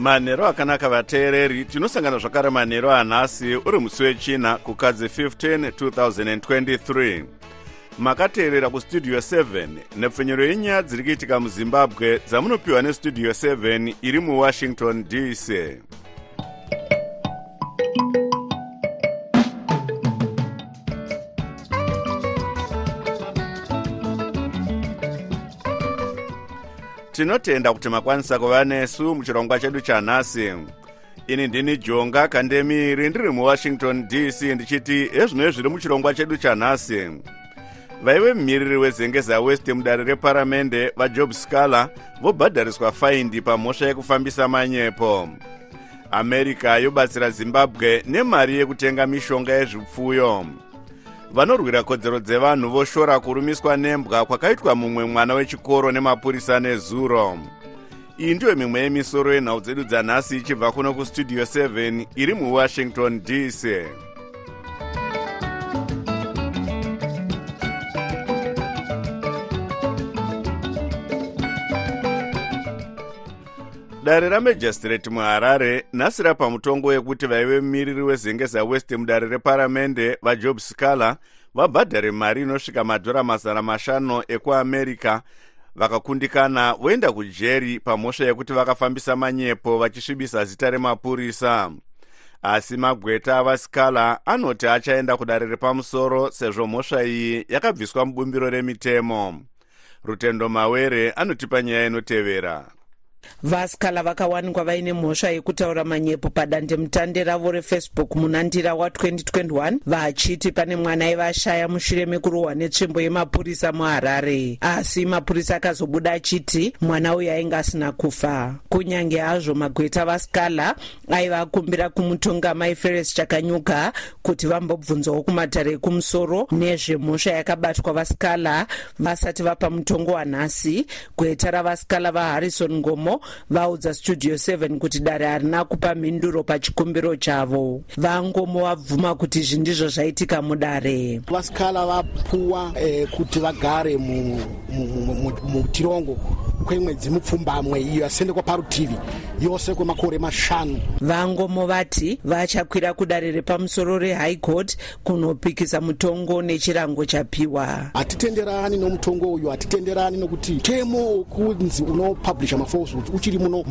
manhero akanaka vateereri tinosangana zvakare manhero anhasi uri musi wechina kukadzi 15 2023 makateerera kustudio 7 nepfenyuro yenyaya dziri kuitika muzimbabwe dzamunopiwa nestudio 7 iri muwashington dc tinotenda kuti makwanisa kuva nesu muchirongwa chedu chanhasi ini ndini jonga kandemiri ndiri muwashington dc ndichiti ezvino zviri muchirongwa chedu chanhasi vaive mumiriri wezengeza west mudare reparamende vajob scaler vobhadhariswa faindi pamhosva yekufambisa manyepo. America yobatsira zimbabwe nemari yekutenga mishonga yezvipfuyo vanorwira kodzero dzevanhu voshora kurumiswa nembwa kwakaitwa mumwe mwana wechikoro nemapurisa nezuro iyi ndiyo mimwe yemisoro yenhau dzedu dzanhasi ichibva kuno kustudio 7 iri muwashington dc dare ramajistrate muharare nhasi rapa mutongo wekuti vaive mumiriri wezengeza west mudare reparamende vajob scaler vabhadhare mari inosvika madhora mazana mashanu ekuamerica. Vakakundikana voenda kujeri pamhosva yekuti vakafambisa manyepo vachisvibisa zita remapurisa. Asi magweta avascaler anoti achaenda kudare repamusoro sezvo mhosva iyi yakabviswa mubumbiro remitemo. Rutendo mawere anotipa nyaya inotevera vaskala vakawanikwa vaine mhosva yekutaura manyepo padandemutande ravo refacebook munandira wa2021 vachiti pane mwana aivashaya mushure mekurohwa netsvimbo yemapurisa muharare. Asi mapurisa akazobuda achiti mwana uyu ainge asina kufa. Kunyange hazvo magweta vaskala aiva akumbira kumutonga maiferes chakanyuka kuti vambobvunzawo kumatare ekumusoro nezvemhosva yakabatwa vaskala vasati vapa mutongo wanhasi. Gweta ravaskala vaharrison ngomo vaudza studio 7 kuti dare harina kupa mhinduro pachikumbiro chavo. Vangomo vabvuma kuti izvi ndizvo zvaitika mudare. Vasikala vapuwa eh, kuti vagare mutirongo kwemwedzi mupfumbamwe iyo yasendekwa parutivi yose kwemakore mashanu. Vangomo vati vachakwira kudare repamusoro rehigh court kunopikisa mutongo nechirango chapiwa. Hatitenderani nomutongo uyu hatitenderani nokuti temo wekunzi unopublisha mafalsehoods uchiri muno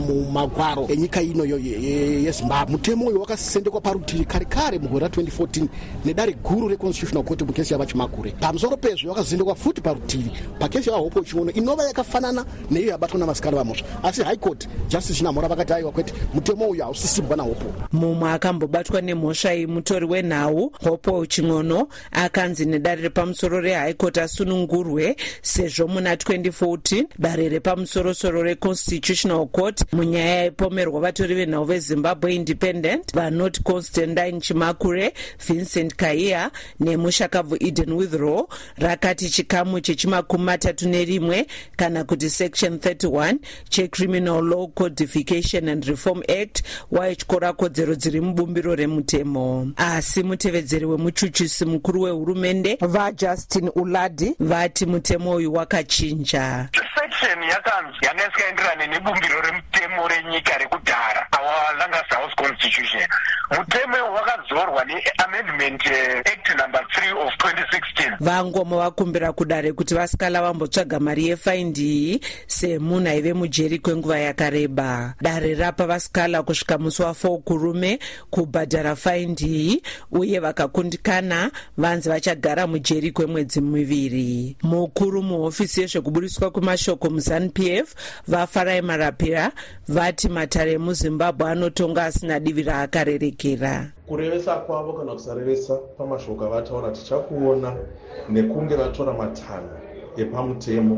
mumagwaro enyika ino yezimbabwe mutemo uyu wakasendekwa parutivi kare kare mugore ra2014 nedare guru reconstitutional court mukesi yava chimakure pamusoro pezvo wakazendekwa futi parutivi pakesi yava hopo chiono inova yakafanana neiyo yabatwa navasikari vamhosva asi high court justice chinamora vakati aiwa kwete mutemo uyu hausisibwa nahopo mumwe akambobatwa nemhosva iyi mutori wenhau hopo ching'ono akanzi nedare repamusoro rehigh court asunungurwe sezvo muna 2014 dare repamusorosoro reconstitutional court munyaya yaipomerwa vatori venhau vezimbabwe independent vanoti constantine chimakure vincent kaiya nemushakabvu eden withrow rakati chikamu chechimakumi matatu nerimwe kana kuti section 31 checriminal law codification and reform act waityora kodzero dziri mubumbiro remutemo. Asi mutevedzeri wemuchuchisi mukuru wehurumende vajustin uladi vati mutemo uyu wakachinja. Section yakanzi yanga isikaenderane nebumbiro remutemo renyika rekudhara our langas house constitution. Mutemo wakazorwa neamendment eh, act number 3 of 2016 vangomo vakumbira kudare kuti vasikala vambotsvaga mari yefaindi iyi semunhu aive mujeri kwenguva yakareba. Dare rapa vasikala kusvika musi wa4 kurume kubhadhara faindi iyi uye vakakundikana vanzi vachagara mujeri kwemwedzi miviri. Mukuru muhofisi yezvekuburiswa kwemashoko muzanup f vafarai marapira vati matare emuzimbabwe anotonga asina divi raakarerekera kurevesa kwavo kana kusarevesa pamashoko avataura tichakuona nekunge vatora matanho epamutemo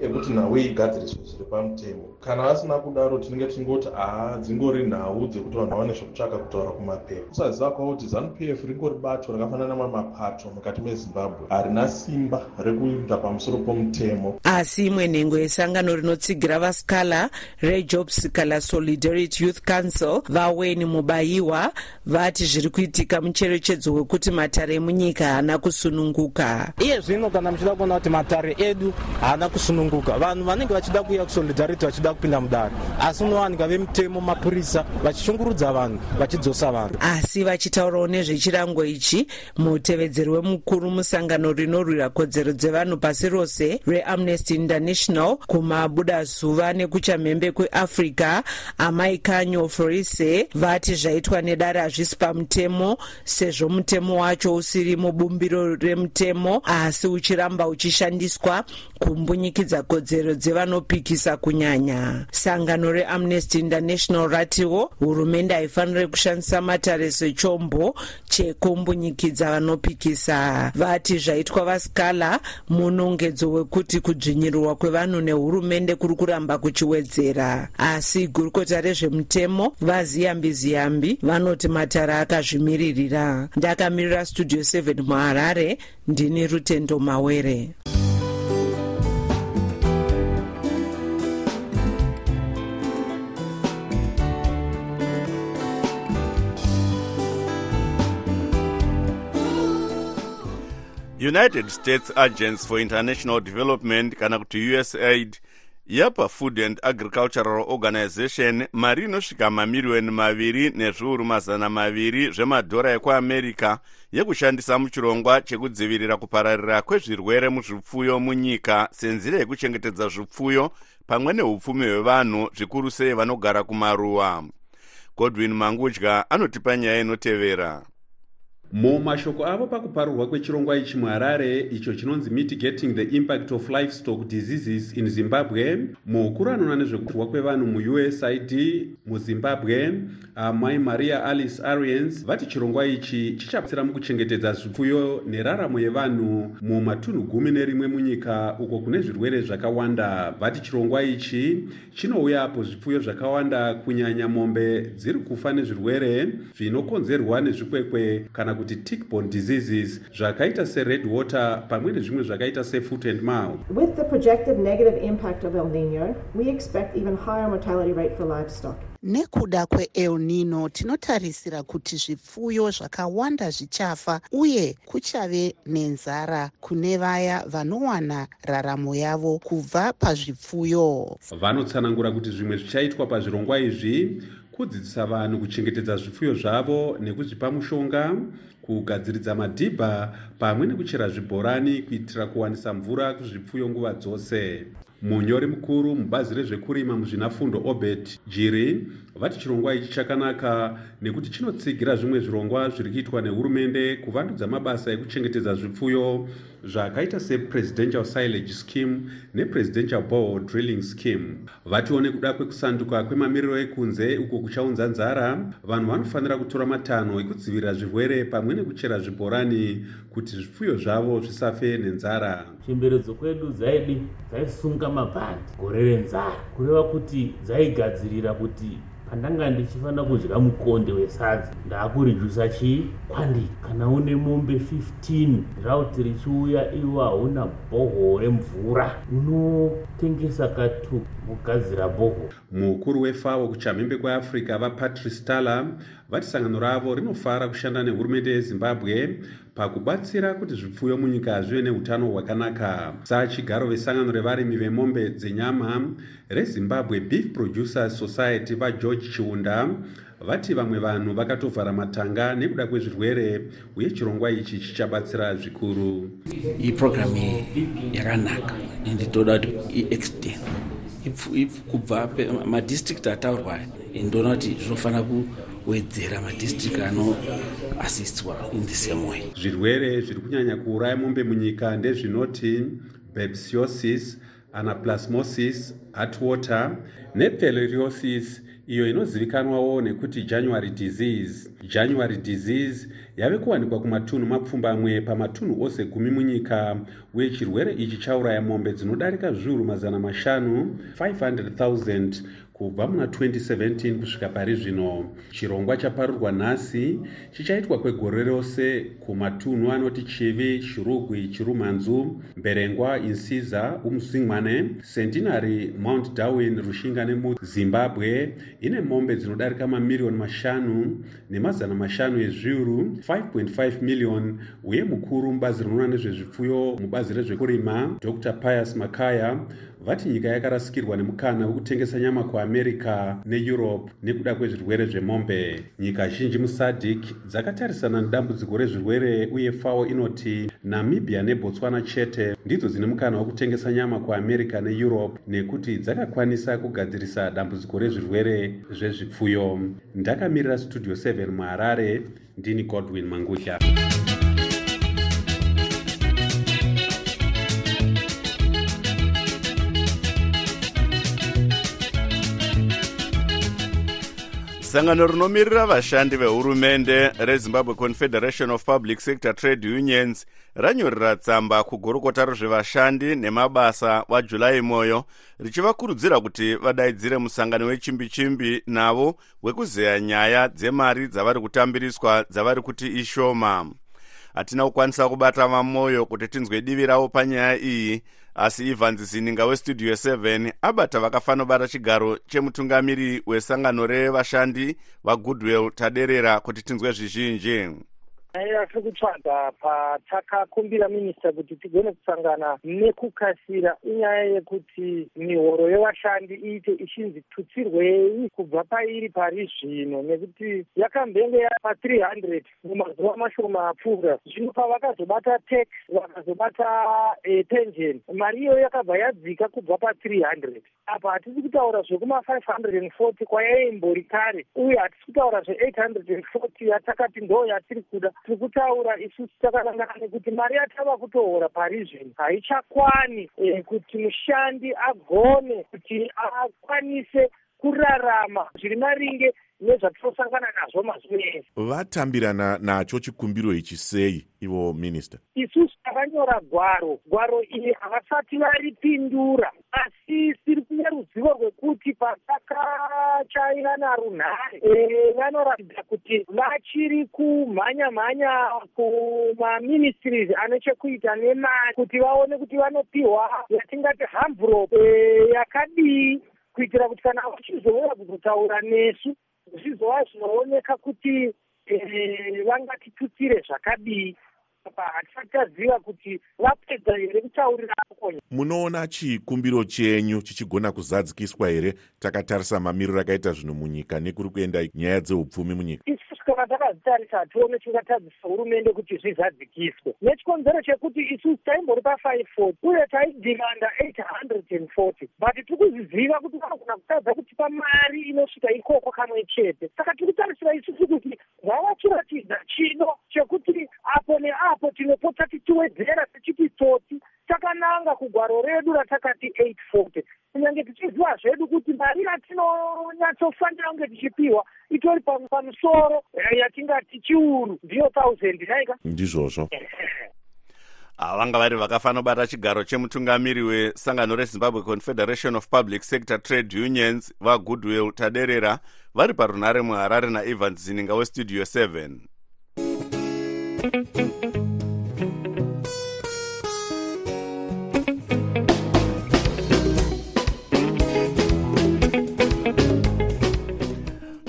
ekuti nhau igadziriswe zviri pamutemo kana vasina kudaro tinenge tichingoti aha dzingori nhau dzekuti vanhu vaone zvekutsvaka kutaura kumapepa. Kusaziva kwavo kuti zanup f ringori bato rakafanana namwe mapato mukati mezimbabwe. Harina simba rekuinda pamusoro pomutemo. Asi imwe nhengo yesangano rinotsigira vaskala rejobs kala solidarity youth council vaweni mubayiwa vati zviri kuitika mucherechedzo wekuti matare emunyika haana kusununguka. Iye zvino kana muchida kuona kuti matare edu haana kusununguka vanhu vanenge vachida kuuya kusolidarity vachida kupinda mudare asi unowanika vemutemo mapurisa vachishungurudza vanhu vachidzosa vanhu. Asi vachitaurawo nezvechirango ichi mutevedzeri wemukuru musangano rinorwira kodzero dzevanhu pasi rose reamnesty international kumabuda zuva nekuchamhembe kweafrica amai kanyo florise vati zvaitwa nedare hazvisi pamutemo sezvo mutemo wacho usiri mubumbiro remutemo asi uchiramba uchishandiswa kumbunyikidza kodzero dzevanopikisa kunyanya sangano reamnesty international ratiwo hurumende haifaniri kushandisa matare sechombo chekumbunyikidza vanopikisa. Vati zvaitwa vaskala munongedzo wekuti kudzvinyirirwa kwevanhu nehurumende kuri kuramba kuchiwedzera. Asi gurukota rezvemutemo vaziyambi ziyambi vanoti matare akazvimiririra. Ndakamirira studio 7 muharare ndini rutendo mawere united states agents for international development kana kuti usaid yapa food and agricultural organization mari inosvika mamiriyoni maviri nezviuru mazana maviri zvemadhora ekuamerica yekushandisa muchirongwa chekudzivirira kupararira kwezvirwere muzvipfuyo munyika senzira yekuchengetedza zvipfuyo pamwe neupfumi hwevanhu zvikuru sei vanogara kumaruwa. Godwin mangudya anotipa nyaya inotevera mumashoko avo pakuparurwa kwechirongwa ichi muharare icho chinonzi mitigating the impact of livestock diseases in zimbabwe. Mukuru anoona nezvekuturwa kwevanhu muusaid muzimbabwe amai maria alice arians vati chirongwa ichi chichabatsira mukuchengetedza zvipfuyo neraramo yevanhu mumatunhu gumi nerimwe munyika uko kune zvirwere zvakawanda. Vati chirongwa ichi chinouya apo zvipfuyo zvakawanda kunyanya mombe dziri kufa nezvirwere zvinokonzerwa nezvikwekwe kana kuti tickborne diseases zvakaita sered water pamwe nezvimwe zvakaita sefoot and mouth With the projected negative impact of El Nino, we expect even higher mortality rate for livestock. nekuda kweel nino tinotarisira kuti zvipfuyo zvakawanda zvichafa uye kuchave nenzara kune vaya vanowana raramo yavo kubva pazvipfuyo vanotsanangura kuti zvimwe zvichaitwa pazvirongwa izvi kudzidzisa vanhu kuchengetedza zvipfuyo zvavo nekuzvipa mushonga kugadziridza madhibha pamwe nekuchera zvibhorani kuitira kuwanisa mvura kuzvipfuyo nguva dzose. Munyori mukuru mubazi rezvekurima muzvinafundo obert jiri vati chirongwa ichi chakanaka nekuti chinotsigira zvimwe zvirongwa zviri kuitwa nehurumende kuvandudza mabasa ekuchengetedza zvipfuyo zvakaita sepresidential silage scheme nepresidential bore drilling scheme. Vatiwo nekuda kwekusanduka kwemamiriro ekunze uko kuchaunza nzara vanhu vanofanira kutora matanho ekudzivirira zvirwere pamwe nekuchera zvibhorani kuti zvipfuyo zvavo zvisafe nenzara. Chemberedzo kwedu dzaidi dzaisunga mabhandi gore renzara. Kureva kuti dzaigadzirira kuti pandanga ndichifanira kudya mukonde wesadza ndaakurejusa chii kwandiki kana une mombe 15 rauti richiuya iwo hauna bhoho remvura unotengesa katu kugadzira bhoho mukuru wefao kuchamhembe kweafrica vapatrice tala vati sangano ravo rinofara kushanda nehurumende yezimbabwe pakubatsira kuti zvipfuyo munyika zvive neutano hwakanaka. Sachigaro vesangano revarimi vemombe dzenyama rezimbabwe beef producers society vageorge chiunda vati vamwe vanhu vakatovhara matanga nekuda kwezvirwere uye chirongwa ichi chichabatsira zvikuru. Iyi purogiramu yakanaka ende toda kuti iextend kubva madistrict ataurwa ndoona kuti zvinofanira kuwedzera madistrict anoasistwa in the same way. Zvirwere zviri kunyanya kuuraya mombe munyika ndezvinoti bepsiosis anaplasmosis heartwater nepeloriosis iyo inozivikanwawo nekuti january disease. January disease yave kuwanikwa kumatunhu mapfumbamwe pamatunhu ose gumi munyika. Uye chirwere ichi chauraya mombe dzinodarika zviuru mazana mashanu 500 kubva muna 2017 kusvika pari zvino chirongwa chaparurwa nhasi chichaitwa kwegore rose kumatunhu anoti chivi chirugwi chirumhanzu mberengwa insiza umuzingwane centenary mount darwin rushinga nemuzimbabwe ine mombe dzinodarika mamiriyoni mashanu nemazana mashanu ezviuru 5.5 miliyoni uye mukuru mubazi rinoona nezvezvipfuyo mubazi rezvekurima dr pius makaya vati nyika yakarasikirwa nemukana wekutengesa nyama kuamerica neeurope nekuda kwezvirwere zvemombe. Nyika zhinji musadc dzakatarisana nedambudziko rezvirwere uye fao inoti namibia nebotswana chete ndidzo dzine mukana wekutengesa nyama kuamerica neeurope nekuti dzakakwanisa kugadzirisa dambudziko rezvirwere zvezvipfuyo. Ndakamirira studio 7 muharare ndini godwin mangutya sangano rinomirira vashandi vehurumende rezimbabwe confederation of public sector trade unions ranyorera tsamba kugurukota rezvevashandi nemabasa wajuly moyo richivakurudzira kuti vadaidzire musangano wechimbi-chimbi navo wekuzeya nyaya dzemari dzavari kutambiriswa dzavari kuti ishoma. Hatina kukwanisa kubata vamoyo kuti tinzwe divi ravo panyaya iyi asi evans zininga westudio 7 abata vakafanobata chigaro chemutungamiri wesangano revashandi vagoodwill taderera kuti tinzwe zvizhinji aiya tiri kutsvaga patakakumbira minista kuti tigone kusangana nekukasira inyaya yekuti mihoro yevashandi iite ichinzi tutsirwei kubva pairi pari zvino nekuti yakambenge yapa300 mumazuva mashoma apfuura. Zvino pavakazobata tax vakazobata e, pension mari iyoyo yakabva yadzika kubva pa300 apa hatisi kutaura zvekuma540 kwayaimbori kare uye hatisi kutaura zve840 yatakati ndo yatiri kuda tiri kutaura isusu takanangana nekuti mari yatava kutohora pari zvino haichakwani e, kuti mushandi agone kuti akwanise kurarama. Zviri maringe nezvatirosangana nazvo mazuva ese. Vatambirana nacho chikumbiro ichi sei ivo minista isusu takanyora gwaro. Gwaro iri havasati varipindura asi tiri kune ruzivo rwekuti patakachairana runhare e, vanoratidza kuti vachiri kumhanya mhanya kumaministries ane chekuita nemari kuti vaone kuti vanopiwa yatingati hamburop e, yakadii kuitira kuti kana vachizouya kuzotaura nesu zvizova zvinooneka kuti vangatitutsire zvakadii taziva kuti vapedza here kutaurira apo munoona chikumbiro chenyu chichigona kuzadzikiswa here? Takatarisa mamiriro akaita zvinhu munyika nekuri kuenda nyaya dzeupfumi munyika. Isusu kana takazitarisa hatione tingatadzisa hurumende kuti zvizadzikiswe. Nechikonzero chekuti isusu taimbori pa540 uye taidhimanda 840 but tiri kuziziva kuti vanogona kutadza kutipa mari inosvika ikoko kamwe chete. Saka tiri kutarisira isusu kuti ngavachiratidza chido chekuti apo neapo tinopota tichiwedzera tichiti tsotsi takananga kugwaro redu ratakati 840 kunyange tichiziva zvedu kuti mari yatinonyatsofanira kunge tichipiwa itori pamusoro yatingati chiuru ndiyo thousand naika ndizvozvo. Vanga vari vakafanobata chigaro chemutungamiri wesangano rezimbabwe confederation of public sector trade unions vagoodwill taderera vari parunhare muharare naevans zininga westudio 7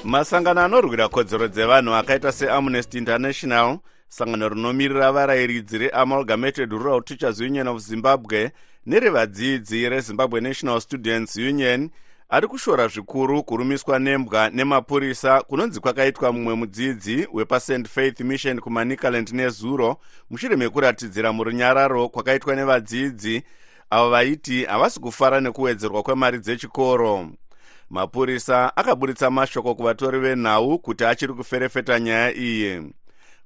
masangano anorwira kodzero dzevanhu akaita seamnesty international sangano rinomirira varayiridzi reamalgamated rural teachers union of zimbabwe nerevadzidzi rezimbabwe national students union ari kushora zvikuru kurumiswa nembwa nemapurisa kunonzi kwakaitwa mumwe mudzidzi wepast faith mission kumanicaland nezuro mushure mekuratidzira murunyararo kwakaitwa nevadzidzi. Avo vaiti havasi kufara nekuwedzerwa kwemari dzechikoro. Mapurisa akaburitsa mashoko kuvatori venhau kuti achiri kuferefeta nyaya iyi.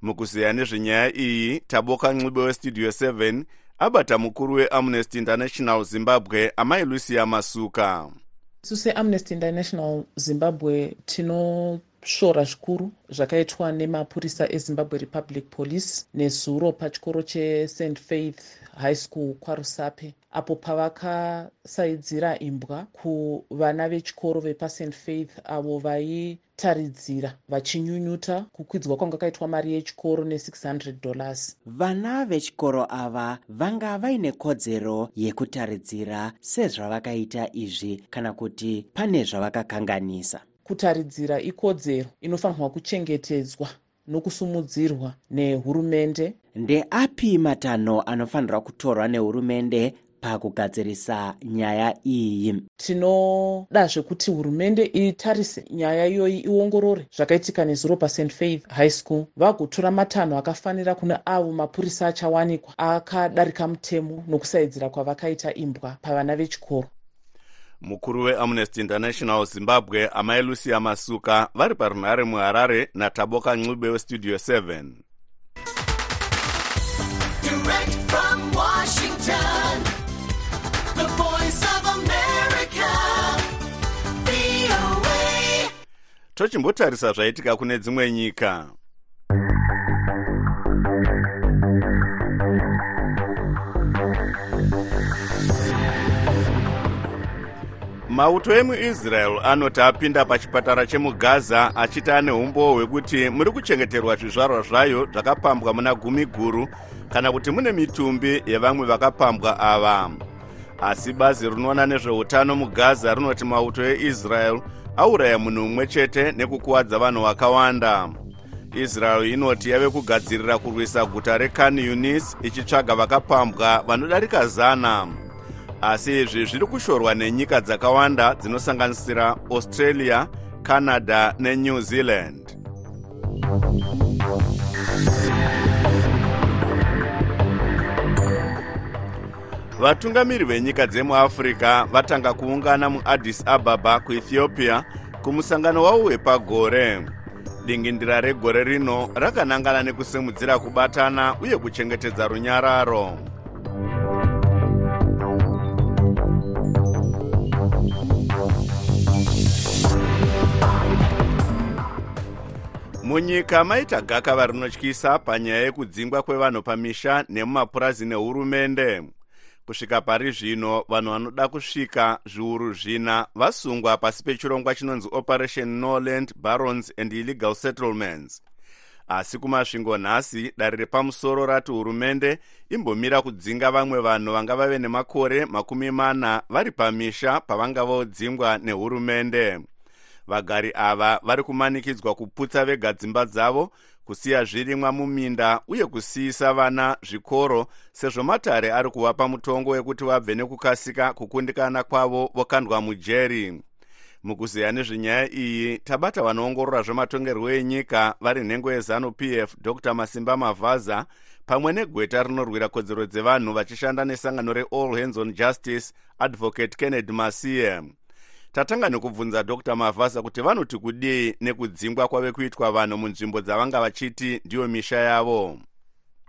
Mukuzeya nezvenyaya iyi taboka ncube westudio 7 abata mukuru weamnesty international zimbabwe amai lucia masuka seamnesty international zimbabwe tino svora zvikuru zvakaitwa nemapurisa ezimbabwe republic police nezuro pachikoro chest faith high school kwarusape apo pavakasaidzira imbwa kuvana vechikoro vepast. Faith avo vaitaridzira vachinyunyuta kukwidzwa kwanga kaitwa mari yechikoro ne600 dollars. Vana vechikoro ava vanga vaine kodzero yekutaridzira sezvavakaita izvi kana kuti pane zvavakakanganisa. Kutaridzira ikodzero inofanirwa kuchengetedzwa nokusumudzirwa nehurumende. Ndeapi matanho anofanirwa kutorwa nehurumende pakugadzirisa nyaya iyi? Tinoda zvekuti hurumende itarise nyaya iyoyi iongorore zvakaitika nezuro past faith high school. Vagotora matanho akafanira kune avo mapurisa achawanikwa akadarika mutemo nokusaidzira kwavakaita imbwa pavana vechikoro mukuru weamnesty international zimbabwe amai lucia masuka vari parunhare muharare nataboka ncube westudio 7 Direct from Washington, the voice of America, VOA. tochimbotarisa zvaitika kune dzimwe nyika mauto emuisrael anoti apinda pachipatara chemugaza achiti ane umbo hwekuti muri kuchengeterwa zvizvarwa zvayo zvakapambwa muna gumi guru kana kuti mune mitumbi yevamwe vakapambwa ava. Asi bazi rinoona nezveutano mugaza rinoti mauto eisrael auraya munhu mumwe chete nekukuwadza vanhu vakawanda. Israel inoti yave kugadzirira kurwisa guta rekan yunis ichitsvaga vakapambwa vanodarika zana asi izvi zviri kushorwa nenyika dzakawanda dzinosanganisira australia canada nenew zealand. Vatungamiri venyika dzemuafrica vatanga kuungana muaddis ababa kuethiopia kumusangano wavo wepagore. Dingindira regore rino rakanangana nekusimudzira kubatana uye kuchengetedza runyararo munyika maita gakava rinotyisa panyaya yekudzingwa kwevanhu pamisha nemumapurazi nehurumende. Kusvika pari zvino vanhu vanoda kusvika zviuru zvina vasungwa pasi pechirongwa chinonzi operation norland barons and illegal settlements. Asi kumasvingo nhasi dare repamusoro rati hurumende imbomira kudzinga vamwe vanhu vanga vave nemakore makumi mana vari pamisha pavanga vodzingwa nehurumende vagari ava vari kumanikidzwa kuputsa vega dzimba dzavo kusiya zvirimwa muminda uye kusiyisa vana zvikoro sezvo matare ari kuvapa mutongo wekuti vabve nekukasika kukundikana kwavo vokandwa mujeri. Mukuziya nezvenyaya iyi tabata vanoongorora zvematongerwo enyika vari nhengo yezanup f dr. Masimba mavhaza pamwe negweta rinorwira kodzero dzevanhu vachishanda nesangano reall hands on justice advocate kennedy masiye tatanga nekubvunza dr. Mavhasa kuti vanoti kudii nekudzingwa kwave kuitwa vanhu munzvimbo dzavanga vachiti ndiyo misha yavo?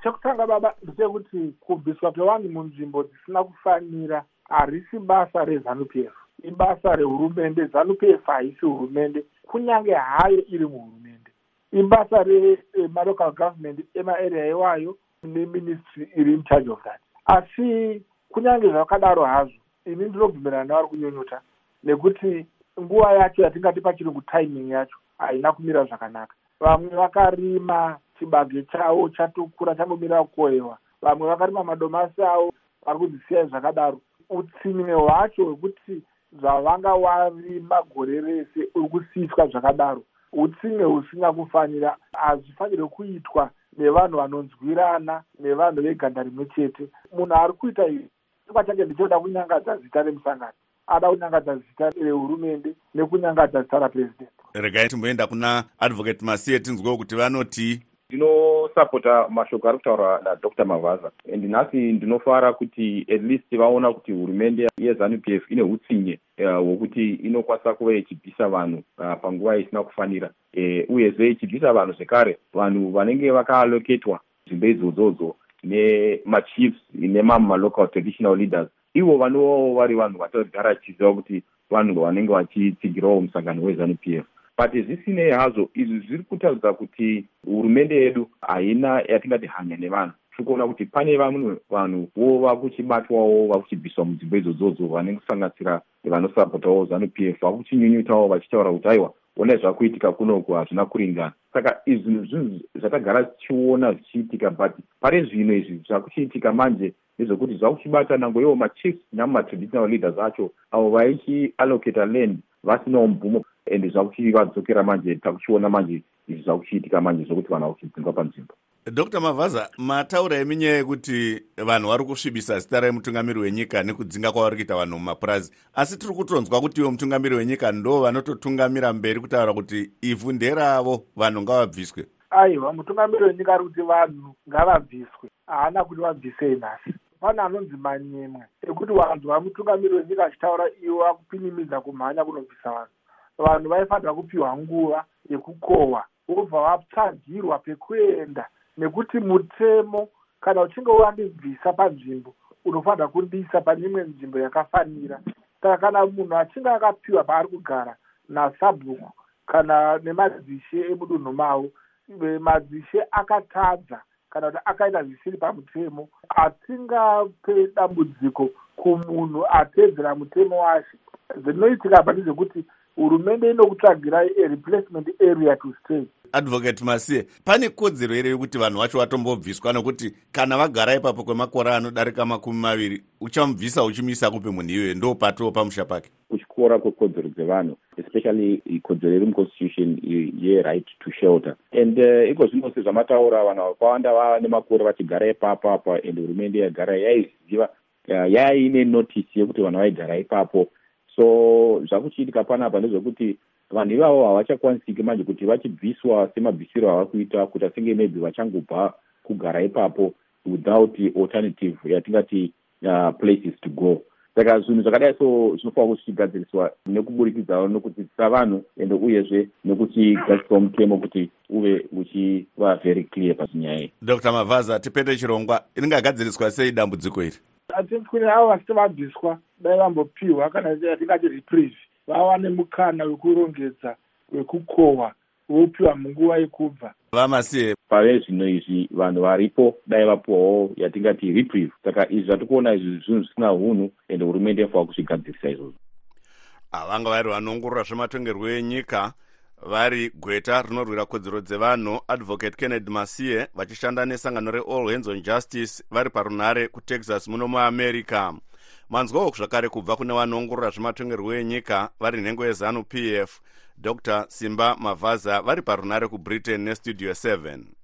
Chekutanga baba ndechekuti kubviswa kwevanhu munzvimbo dzisina kufanira harisi basa rezanup f ibasa rehurumende zanup f haisi hurumende kunyange hayo iri muhurumende. Ibasa remalocal government emaarea iwayo neministry iri in charge of that. Asi kunyange zvakadaro hazvo ini ndinobvumirana navari kunyunyuta nekuti nguva yacho yatingati pachirungu timing yacho haina kumira zvakanaka. Vamwe vakarima chibage chavo chatokura changomira kukohwewa. Vamwe vakarima madomasi avo vari kudzisiyai zvakadaro. Utsinye hwacho hwekuti zvavanga warima gore rese uri kusiyiswa zvakadaro utsinye husina kufanira. Hazvifanirwe kuitwa nevanhu vanonzwirana nevanhu veganda rimwe chete. Munhu ari kuita izvi chingwa chake ndichoda kunyangadza zita remusangano ada kunyangadza zita rehurumende nekunyangadza zita rapurezidendi regai timboenda kuna advocate masiye tinzwewo kuti vanoti ndinosapota mashoko ari kutaurwa nadr. Mavhaza and nhasi ndinofara kuti at least vaona kuti hurumende yezanup f ine utsinye hwokuti uh, inokwanisa kuva ichibvisa vanhu uh, panguva isina kufanira. Uh, uyezve ichibvisa vanhu zvekare vanhu vanenge vakaaloketwa nzvimbo idzodzodzo nemachiefs nemamwe malocal traditional leaders ivo vanovawo vari vanhu vatogara chiziva kuti vanhu vanenge vachitsigirawo musangano wezanup f. But zvisinei hazvo izvi zviri kutaridza kuti hurumende yedu haina yatingati hanya nevanhu. Tiri kuona kuti pane vamwe vanhuwo vakuchibatwawo vakuchibviswa mudzimba idzodzo vanenge kusanganisira vanosapotawo zanup f vakuchinyunyutawo vachitaura kuti aiwa onai zvakuitika kunoku hazvina kuringana. Saka izvi zvinhu zvatagara tichiona zvichiitika but pari zvino izvi zvakuchiitika manje nezvekuti zvakuchibata nango ivo machiefs namatraditional leaders acho avo vaichiallocata land vasinawo mubvumo and zvakuchivadzokera manje takuchiona manje izvi zvakuchiitika manje zvokuti vanhu vakuchidzingwa panzvimbo dr mavhaza mataura eminyaya yekuti vanhu vari kusvibisa zita remutungamiri wenyika nekudzinga kwavari kuita vanhu mumapurazi asi tiri kutonzwa kuti iwe mutungamiri wenyika ndo vanototungamira mberi kutaura kuti ivhu nderavo vanhu ngavabviswe. Aiwa mutungamiri wenyika ari kuti vanhu ngavabviswe haana kuti vabvisei nhasi pane anonzi manyemwe ekuti vanhu vamutungamiri wenyika achitaura iwo vakupinimidza kumhanya kunobvisa vanhu. Vanhu vaifanira kupiwa nguva yekukohwa vobva vatsvagirwa pekuenda. Nekuti mutemo kana uchinge wandibvisa panzvimbo unofanira kundiisa pane imwe nzvimbo yakafanira. Saka kana munhu achinge akapiwa paari kugara nasabhuku kana nemadzishe emudunhu mavo madzishe akatadza kana kuti akaita zvisiri pamutemo atingape dambudziko kumunhu atedzera mutemo wacho. Zvinoitika pa ndezvekuti hurumende inokutsvagirai areplacement area to stay. Advocate masiye pane kodzero here yekuti vanhu vacho vatombobviswa nekuti kana vagara ipapo kwemakore anodarika makumi maviri uchamubvisa uchimuisa kupi munhu iyoyo ndo patoo pamusha pake. Kutyora kwekodzero dzevanhu especially kodzero iri muconstitution yeright to shelter. And uh, iko zvino sezvamataura vanhu vakawanda vava nemakore vachigara ipapo apa and hurumende yagara yaiziva uh, yaine notisi yekuti vanhu vaigara ipapo so zvakuchiitika panapa ndezvekuti vanhu ivavo havachakwanisiki manje kuti vachibviswa semabvisiro ava kuita kuita senge maybe vachangobva kugara ipapo without alternative yatingati uh, places to go. Saka zvinhu zvakadai so zvinofanira kuti zvichigadziriswa nekuburikidzawo nekudzidzisa vanhu ende uyezve nekuchigadzisawo mutemo kuti uve uchiva very clear pazinyaya iyi. Dr mavhaza tipete chirongwa ringagadziriswa sei dambudziko iri atikuni avo vasati vabviswa dai vambopiwa kana yatingati reprieve vawane mukana wekurongedza wekukohwa vopiwa munguva yekubva. Vamasiye pave zvino izvi vanhu varipo dai vapiwawo yatingati reprieve. Saka izvi zvatikuona izvi zvinhu zvisina unhu ende hurumende inofanira kuzvigadzirisa izvozvo. Vanga vari vanoongorora zvematongerwo enyika vari gweta rinorwira kodzero dzevanhu advocate kennedy masiye vachishanda nesangano reall hands on justice vari parunhare kutexas muno muamerica. Manzwawo zvakare kubva kune vanoongorora zvematongerwo enyika vari nhengo yezanup f. Dr simba mavhaza vari parunhare kubritain nestudio 7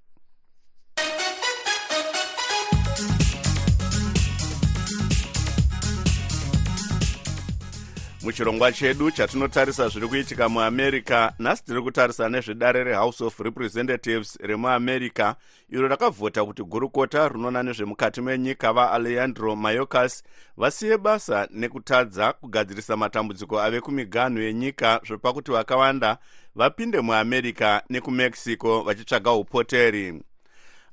muchirongwa chedu chatinotarisa zviri kuitika muamerica nhasi tiri kutarisa nezvedare rehouse of representatives remuamerica iro rakavhota kuti gurukota rinona nezvemukati menyika vaalejandro mayocas vasiye basa nekutadza kugadzirisa matambudziko ave kumiganhu yenyika zvepakuti vakawanda vapinde muamerica nekumexico vachitsvaga upoteri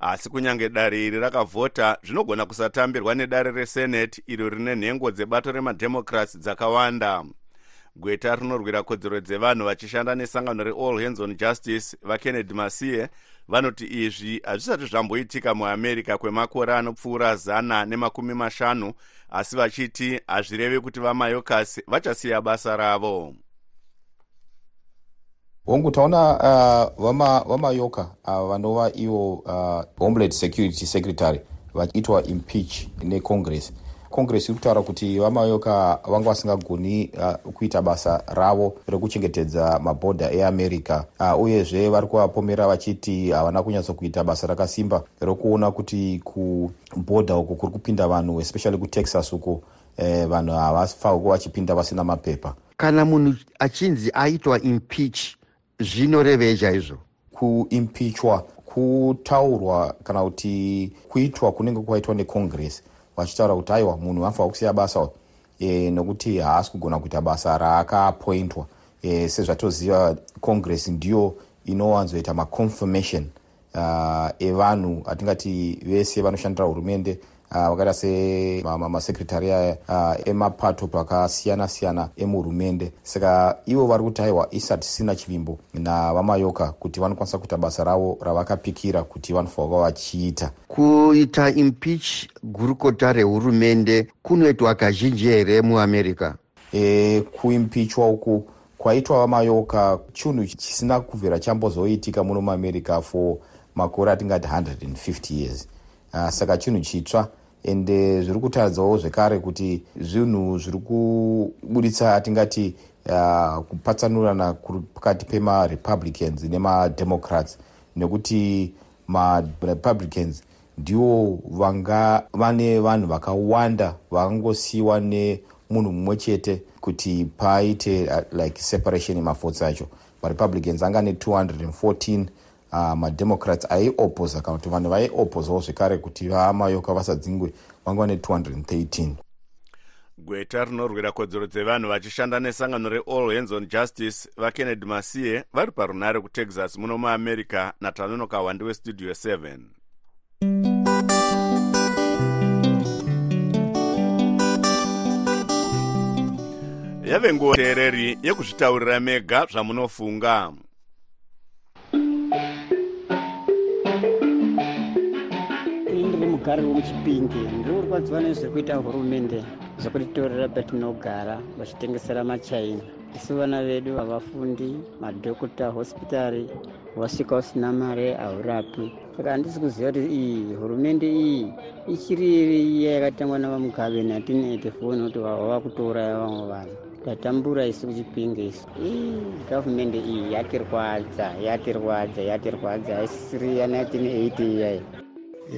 asi kunyange dare iri rakavhota zvinogona kusatambirwa nedare resenate iro rine nhengo dzebato remadhemokrats dzakawanda. Gweta rinorwira kodzero dzevanhu vachishanda nesangano reall hands on justice vakennedy masiye vanoti izvi hazvisati zvamboitika muamerica kwemakore anopfuura zana nemakumi mashanu asi vachiti hazvirevi kuti vamayocas vachasiya basa ravo hongu taona uh, vamayoka ava uh, vanova ivo uh, homeland security secretary vachiitwa impeach necongress congress. Iri kutaura kuti vamayoka vanga vasingagoni uh, kuita basa ravo rekuchengetedza mabhodha eamerica. Uh, uyezve vari kuvapomera vachiti havana kunyatsokuita basa rakasimba rokuona kuti kubhodha uko kuri kupinda vanhu especially kutexas uko eh, vanhu havafanirwa kuva vachipinda vasina mapepa. Kana munhu achinzi aitwa impeach zvinorevei chaizvo? Kuimpichwa kutaurwa kana kuti kuitwa kunenge kwaitwa necongress vachitaura kuti aiwa munhu anofanira kusiya basa e, nokuti haasi kugona kuita basa raakapointwa. E, sezvatoziva congress ndiyo inowanzoita maconfirmation uh, evanhu atingati vese vanoshandira hurumende vakaita semasekretari uh, emapato pakasiyana-siyana emuhurumende saka ivo vari kuti aiwa isatisina chivimbo navamayoka kuti vanokwanisa kuita basa ravo ravakapikira kuti vanofanirwa vachiita kuita impeach gurukota rehurumende kunoitwa kazhinji here muamerica e, kuimpichwa uku kwaitwa vamayoka chinhu chisina kubvira chambozoitika muno muamerica for makore atingati 150 years. Uh, saka chinhu chitsva ende zviri kutaridzawo zvekare kuti zvinhu zviri kubuditsa atingati uh, kupatsanurana kuri pakati pemarepublicans nemademocrats. Nekuti marepublicans ndivo vanga vane vanhu vakawanda vakangosiyiwa nemunhu mumwe chete kuti paite uh, like separation yemafotsi acho. Marepublicans anga ne214 uh, mademocrats aiopposa kana kuti vanhu vaiopposawo zvekare kuti vamayoka vasadzingwe vanga ne213 gweta rinorwira kodzero dzevanhu vachishanda nesangano reall hands on justice vakennedy masiye vari parunare kutexas muno muamerica natanonoka wandi westudio 7 yave nguva teereri yekuzvitaurira mega zvamunofunga mugari wemuchipingi ndiri kurwadziwa nezviri kuita hurumende zvekutitorera patinogara vachitengesera machaina isu vana vedu havafundi madhokota hospitari wasvika usina mare haurapi saka handisi kuziva kuti iyi hurumende iyi ichiri iya yakatangwa navamugabe 1984 nokuti vava kutouraya vamwe vanhu tatambura isi kuchipinge isu gavhumende iyi yatirwadza yatirwadza yatirwadza haisisiri ya 1980 iyayi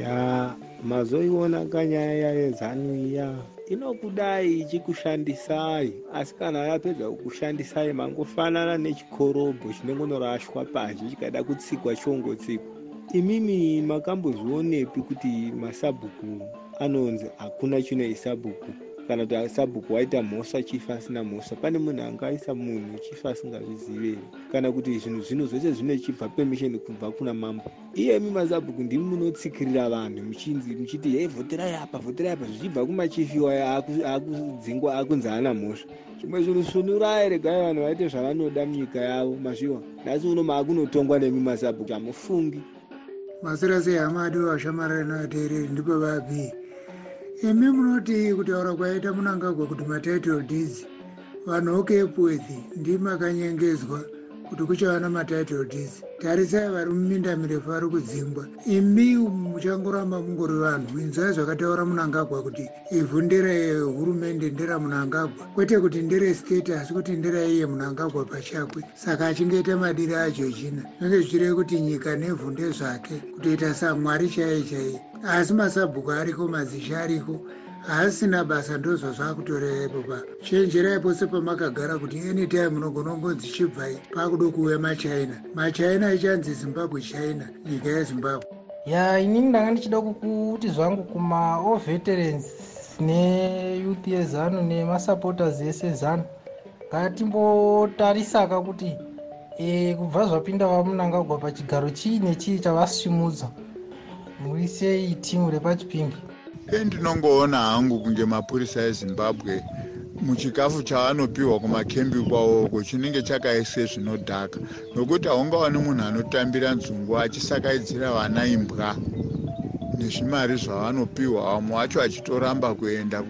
ya mazoiona kanyaya yezanu iya inokudai ichikushandisai asi kana yapedza kukushandisai mangofanana nechikorobho chinongonorashwa pazhi chikada kutsikwa chongotsikwa imimi makambozvionepi kuti masabhuku anonzi hakuna chinoisabhuku kana kuti sabhuku waita mhosva chifa asina mhosva. Pane munhu angaisa munhu chifa asingazviziveri kana kuti zvinhu zvino zvese zvinechibva permission kubva kuna mambo. Iyemi masabhuku ndimi munotsikirira vanhu muchinzi muchiti hei vhoterai apa vhoterai apa. Zvichibva kumachifi waya akudzingwa akunzi haana mhosva. Zvimwe zvinhu sunurai regai vanhu vaite zvavanoda munyika yavo mazviwa. Nhasi uno maakunotongwa nemi masabhuku hamufungi. Masira sei hama adi vashamarari navateereri ndipo vabii imi munoti kutaura kwaita munangagwa kuti matitle deeds vanhu okepworth ndimakanyengedzwa kuti kuchava namatitle deeds tarisai vari muminda mirefu vari kudzingwa. Imi muchangoramba mungori vanhu. Inzwai zvakataura munangagwa kuti ivhu nderehurumende nderamunangagwa kwete kuti nderestate asi kuti nderaiye munangagwa pachakwe. Saka achingoita madiri acho china zvinenge zvichireve kuti nyika nevhu ndezvake kutoita samwari chaiye chaiye asi masabhuku ariko mazisha ariko haasina basa ndozva zvaakutorerepo pa. Chenjerai pose pamakagara kuti anytime munogona kungonzi chibvai paakudo kuuya machaina machaina ichanzi zimbabwe china nyika yezimbabwe. Ya inini ndanga ndichida kuti zvangu kumaoveterans neyouth yezanu nemasupporters ese zanu ngatimbotarisaka kuti e, kubva zvapinda vamunangagwa pachigaro chii nechii chavasumudza muri sei timu repachipingi endinongoona hangu kunge mapurisa ezimbabwe muchikafu chaanopiwa kumakembi kwawoko chinenge chakaise zvinodhaka. Nokuti haungaoni munhu anotambira nzungu achisakaidzira vana imbwa nezvimari zvavanopiwa vamwe vacho achitoramba kuenda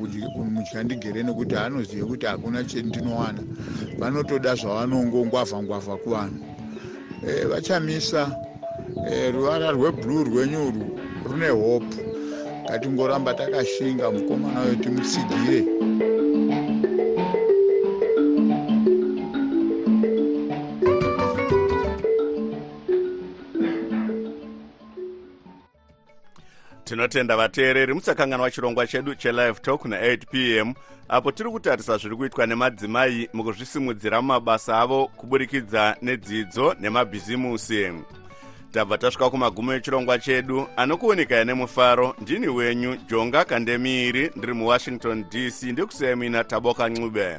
muchandigere nekuti anozive kuti hakuna chendinowana. Vanotoda zvavanongongwavha ngwavha kuvanhu. E, vachamisa e, ruvara rweblue rwenyu urwu rune hope ngatingoramba takashinga mukomana uyo timutsigire tinotenda vateereri musakanganwa chirongwa chedu chelive talk na8 p m apo tiri kutarisa zviri kuitwa nemadzimai mukuzvisimudzira mumabasa avo kuburikidza nedzidzo nemabhizimusi tabva tasvika kumagumo echirongwa chedu anokuonikai nemufaro ndini wenyu jonga kandemiiri ndiri muwashington dc ndikusiyai muina taboka ncube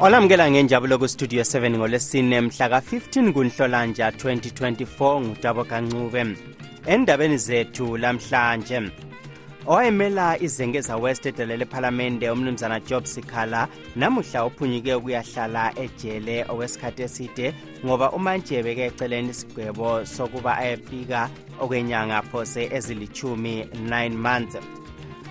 olamukela ngenjabulo kustudio 7 ngolwesine mhla ka-15 kunhlolanja 2024 ngutabo kancube endabeni zethu lamhlanje owayemela izengeza west edele lephalamende umnumzana job sikhala namuhla uphunyuke ukuyahlala ejele okwesikhathi eside ngoba umanje beke eceleni isigwebo sokuba ayefika okwenyanga phose ezilithumi 9 months.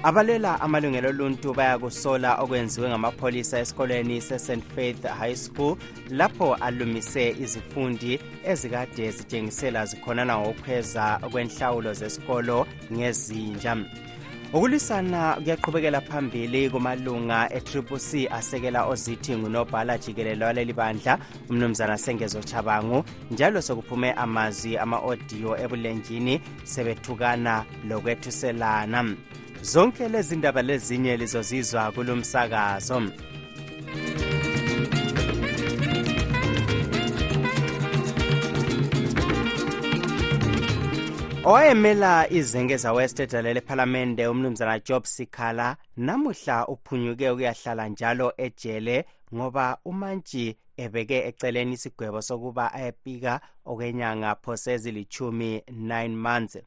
Abalela amalungelo oluntu bayakusola okwenziwe ngamapholisa esikolweni se-st faith high school lapho alumise izifundi ezikade zitshengisela zikhonana ngokukhweza kwenhlawulo zesikolo ngezinja. Ukulwisana kuyaqhubekela phambili kumalunga e-triple c asekela ozithi ngunobhala jikelele waleli bandla umnumzana sengezo chabangu njalo sekuphume amazwi ama-odiyo ebulenjini sebethukana lokwethuselana. Zonke lezi ndaba lezinye lizozizwa kulo msakazo owayemela izengeza west edale lephalamende umnumzana job sikhala namuhla uphunyuke ukuyahlala njalo ejele ngoba umantshi ebeke eceleni isigwebo sokuba ayepika okwenyanga phose ezilithumi 9 months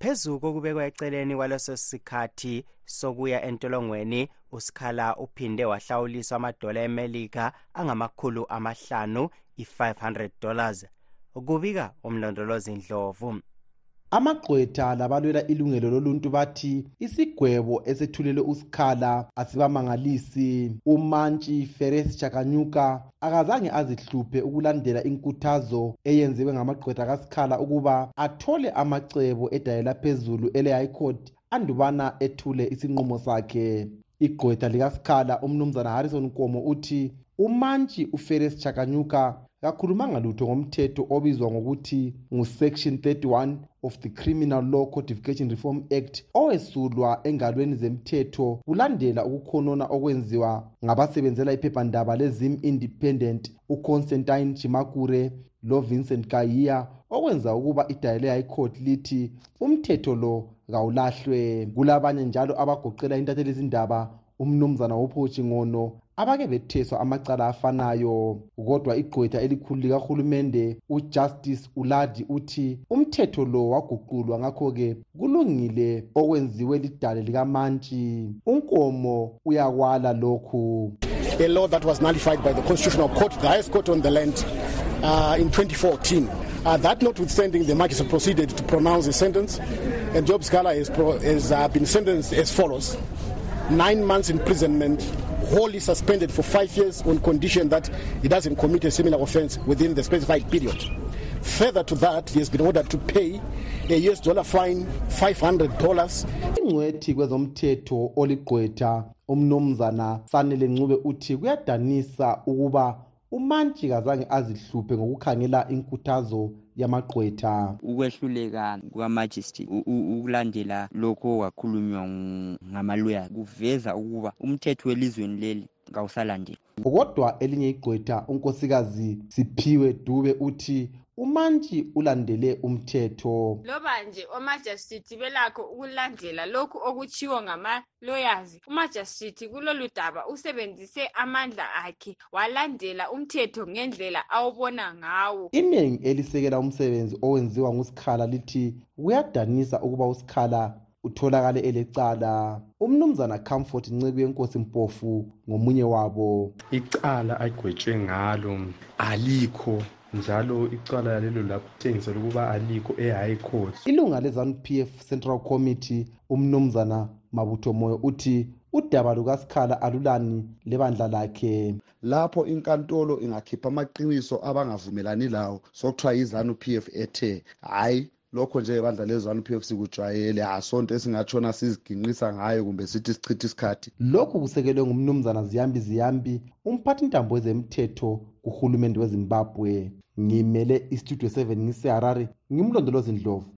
phezu kokubekwa eceleni kwaleso sikhathi sokuya entolongweni usikhala uphinde wahlawuliswa amadola emelika angamakhulu amahlanu i-500 dollars. Kubika umlondolozi ndlovu amagqwetha labalwela ilungelo loluntu bathi isigwebo esethulelwe usikhala asibamangalisi. Umantshi feres chakanyuka akazange azihluphe ukulandela inkuthazo eyenziwe ngamagqwetha kasikhala ukuba athole amacebo edayela phezulu ele-high court andubana ethule isinqumo sakhe. Igqwetha likasikhala umnumzana harrison nkomo uthi umantshi uferes chakanyuka kakhulumanga lutho ngomthetho obizwa ngokuthi ngu-section 31 of the criminal law codification reform act owesulwa engalweni zemthetho kulandela ukukhonona okwenziwa ngabasebenzela iphephandaba lezim independent uconstantine chimakure lovincent kayiya okwenza ukuba idayile high court lithi umthetho lo kawulahlwe. Kulabanye njalo abagoqela intatheli izindaba umnumzana wophochi ngono abake betheswa amacala afanayo kodwa igqwetha elikhulu likahulumende ujustice uladi uthi umthetho lo waguqulwa ngakho-ke kulungile okwenziwe lidale likamantshi. Unkomo uyakwala lokhu. A law that was nullified by the constitutional court the highest court on the land uh, in 2014 uh, that notwithstanding the magistrate proceeded to pronounce a sentence and job scala has, pro- has uh, been sentenced as follows nine months imprisonment wholly suspended for five years on condition that he doesn't commit a similar offense within the specified period. Further to that, he has been ordered to pay a US dollar fine $500. ingcwethi kwezomthetho oligqwetha umnumzana sanele ncube uthi kuyadanisa ukuba umantshi kazange azihluphe ngokukhangela inkuthazo yamagqwetha. Ukwehluleka kukamajistri ukulandela lokho okwakhulunywa ngamaloya kuveza ukuba umthetho welizweni leli kawusalandeli. Kodwa elinye igqwetha unkosikazi siphiwe dube uthi umantshi ulandele umthetho. Loba nje omajistrate belakho ukulandela lokhu okutshiwo ngama-lawyers umajistrate kulolu daba usebenzise amandla akhe walandela umthetho ngendlela awubona ngawo. Iningi elisekela umsebenzi owenziwa ngusikhala lithi kuyadanisa ukuba usikhala utholakale elecala. Umnumzana comfort nceko yenkosi mpofu ngomunye wabo. Icala agwetshwe ngalo alikho njalo icala lelo lakutshengisela ukuba alikho e-high court. Ilunga lezanup f central committee umnumzana mabutho moyo uthi udaba lukasikhala alulani lebandla lakhe. Lapho inkantolo ingakhipha amaqiniso abangavumelani lawo sokuthiwa yizanup f ethe hhayi lokho nje ibandla lezanup f sikujwayele asonto esingatshona siziginqisa ngayo kumbe sithi sichitha isikhathi. Lokhu kusekelwe ngumnumzana ziyambi ziyambi umphathintambo wezemthetho kuhulumende wezimbabwe. Ngimele istudio 7 ngiseharare ngimlondolozi ndlovu.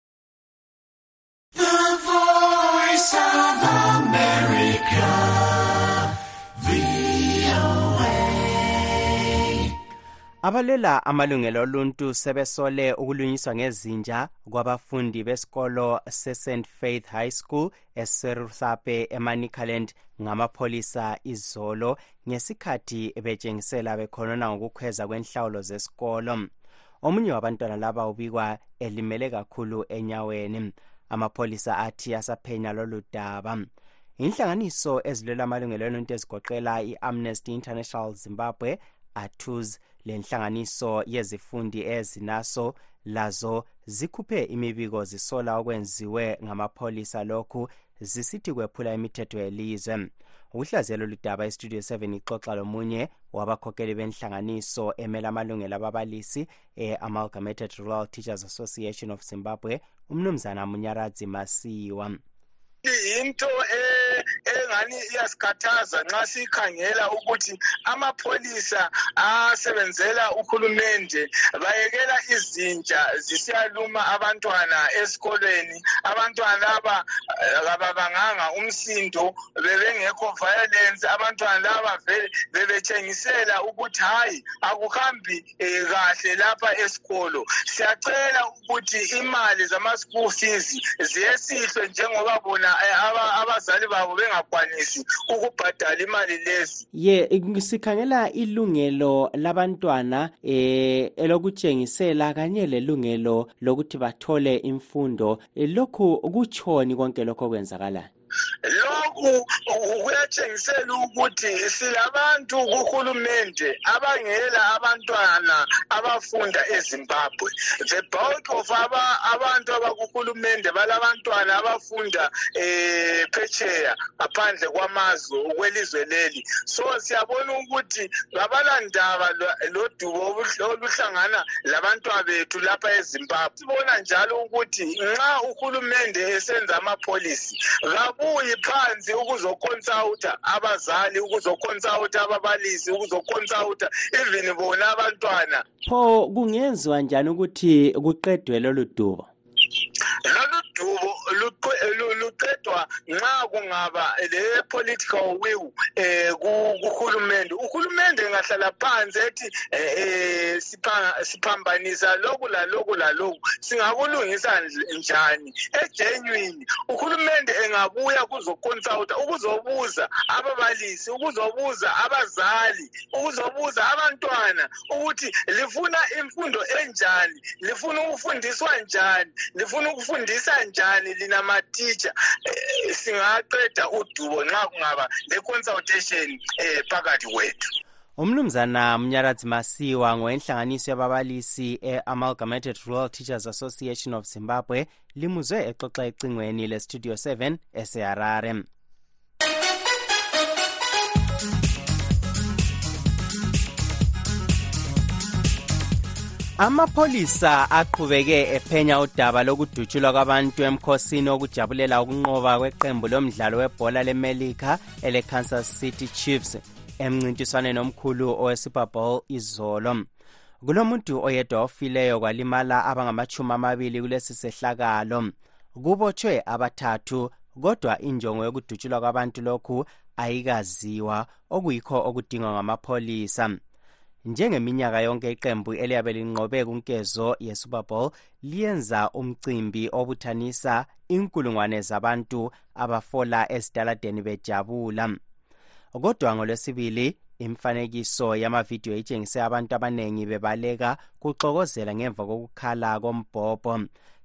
Abalwela amalungelo oluntu sebesole ukulunyiswa ngezinja kwabafundi besikolo se-st faith high school eserusape emanicaland ngamapholisa izolo ngesikhathi betshengisela bekhonona ngokukhweza kwenhlawulo zesikolo. Omunye wabantwana laba ubikwa elimele kakhulu enyaweni amapholisa athi asaphenya lolu daba. Inhlanganiso ezilwela amalungelo oluntu ezigoqela i-amnesty international zimbabwe atus lenhlanganiso yezifundi ezinaso lazo zikhuphe imibiko zisola okwenziwe ngamapholisa. Lokhu zisithi kwephula imithetho yelizwe. Ukuhlaziyela lolu daba istudio 7 ixoxa lomunye wabakhokheli benhlanganiso emela amalungelo ababalisi e-amalgamated rural teachers association of zimbabwe umnumzana munyaradzi masiwa. Yinto engani iyasikhathaza nxa sikhangela ukuthi amapholisa asebenzela uhulumende bayekela izinja zisiyaluma abantwana esikolweni. Abantwana laba kababanganga umsindo bebengekho violence. Abantwana laba bebetshengisela ukuthi hayi akuhambi kahle lapha esikolo. Siyacela ukuthi imali zama-school fees ziyesihlwe njengoba bona abazali babo bengakwanisi ukubhadala imali lezi. Ye sikhangela ilungelo labantwana eh elokutshengisela kanye lelungelo lokuthi bathole imfundo. Lokhu kutshoni konke lokho kwenzakalayo lokhu kuyatshengisela ukuthi silabantu kuhulumende abangela abantwana abafunda ezimbabwe. The bulk of aba, abantu abakuhulumende balabantwana abafunda eh, phetsheya ngaphandle kwamazwe kwelizwe leli. So siyabona ukuthi kabalandaba lodubo oluhlangana labantwana bethu lapha ezimbabwe. Sibona njalo ukuthi nxa uhulumende esenza amapholisi kabuyi phansi ukuzoconsulta abazali ukuzoconsulta ababalisi ukuzoconsulta even bona abantwana. Pho kungenziwa njani ukuthi kuqedwe lolu dubo lolu dubo luqedwa nxa kungaba le-political will eh kuhulumende. Uhulumende engahlala phansi ethi eh siphambanisa lokhu lalokhu lalokhu singakulungisa njani? Egenuine. Uhulumende engabuya kuzoconsulta ukuzobuza ababalisi ukuzobuza abazali ukuzobuza abantwana ukuthi lifuna imfundo enjani? Lifuna ukufundiswa njani? Lifuna ukufundisa njani lina matitsha eh, singaqeda udubo nxa kungaba le-consultation eh, phakathi kwethu. Umnumzana mnyaradzi masiwa ngowenhlanganiso yababalisi e-amalgamated rural teachers association of zimbabwe limuzwe exoxa ecingweni lestudio 7 eseharare. Amapholisa aqhubeke ephenya udaba lokudutshulwa kwabantu emkhosini wokujabulela ukunqoba kweqembu lomdlalo webhola lemelika ele-kansas city chiefs emncintiswaneni omkhulu owesuper bowl izolo. Kulomuntu oyedwa ofileyo kwalimala abangamachumi amabili kulesi sehlakalo. Kubotshwe abathathu kodwa injongo yokudutshulwa kwabantu lokhu ayikaziwa okuyikho okudingwa ngamapholisa. Njengeminyaka yonke iqembu eliyabe linqobe kunkezo yesuper bowl liyenza umcimbi obuthanisa inkulungwane zabantu abafola ezitaladeni bejabula. Kodwa ngolwesibili imfanekiso yamavidiyo itshengise abantu abanengi bebaleka kuxokozela ngemva kokukhala kombhobho.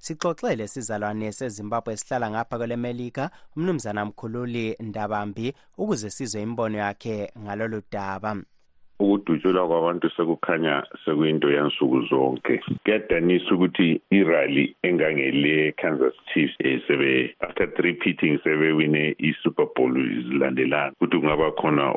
Sixoxele sizalwane sezimbabwe esihlala ngapha kwelemelika umnumzana mkhululi ndabambi ukuze sizwe imbono yakhe ngalolu daba. Ukudutshulwa kwabantu sekukhanya sekuyinto yansuku zonke. Kuyadanisa ukuthi irally engangele-kansas chiefs um sebe after three pitting sebewine i-super bowl zilandelana ukuthi kungaba khona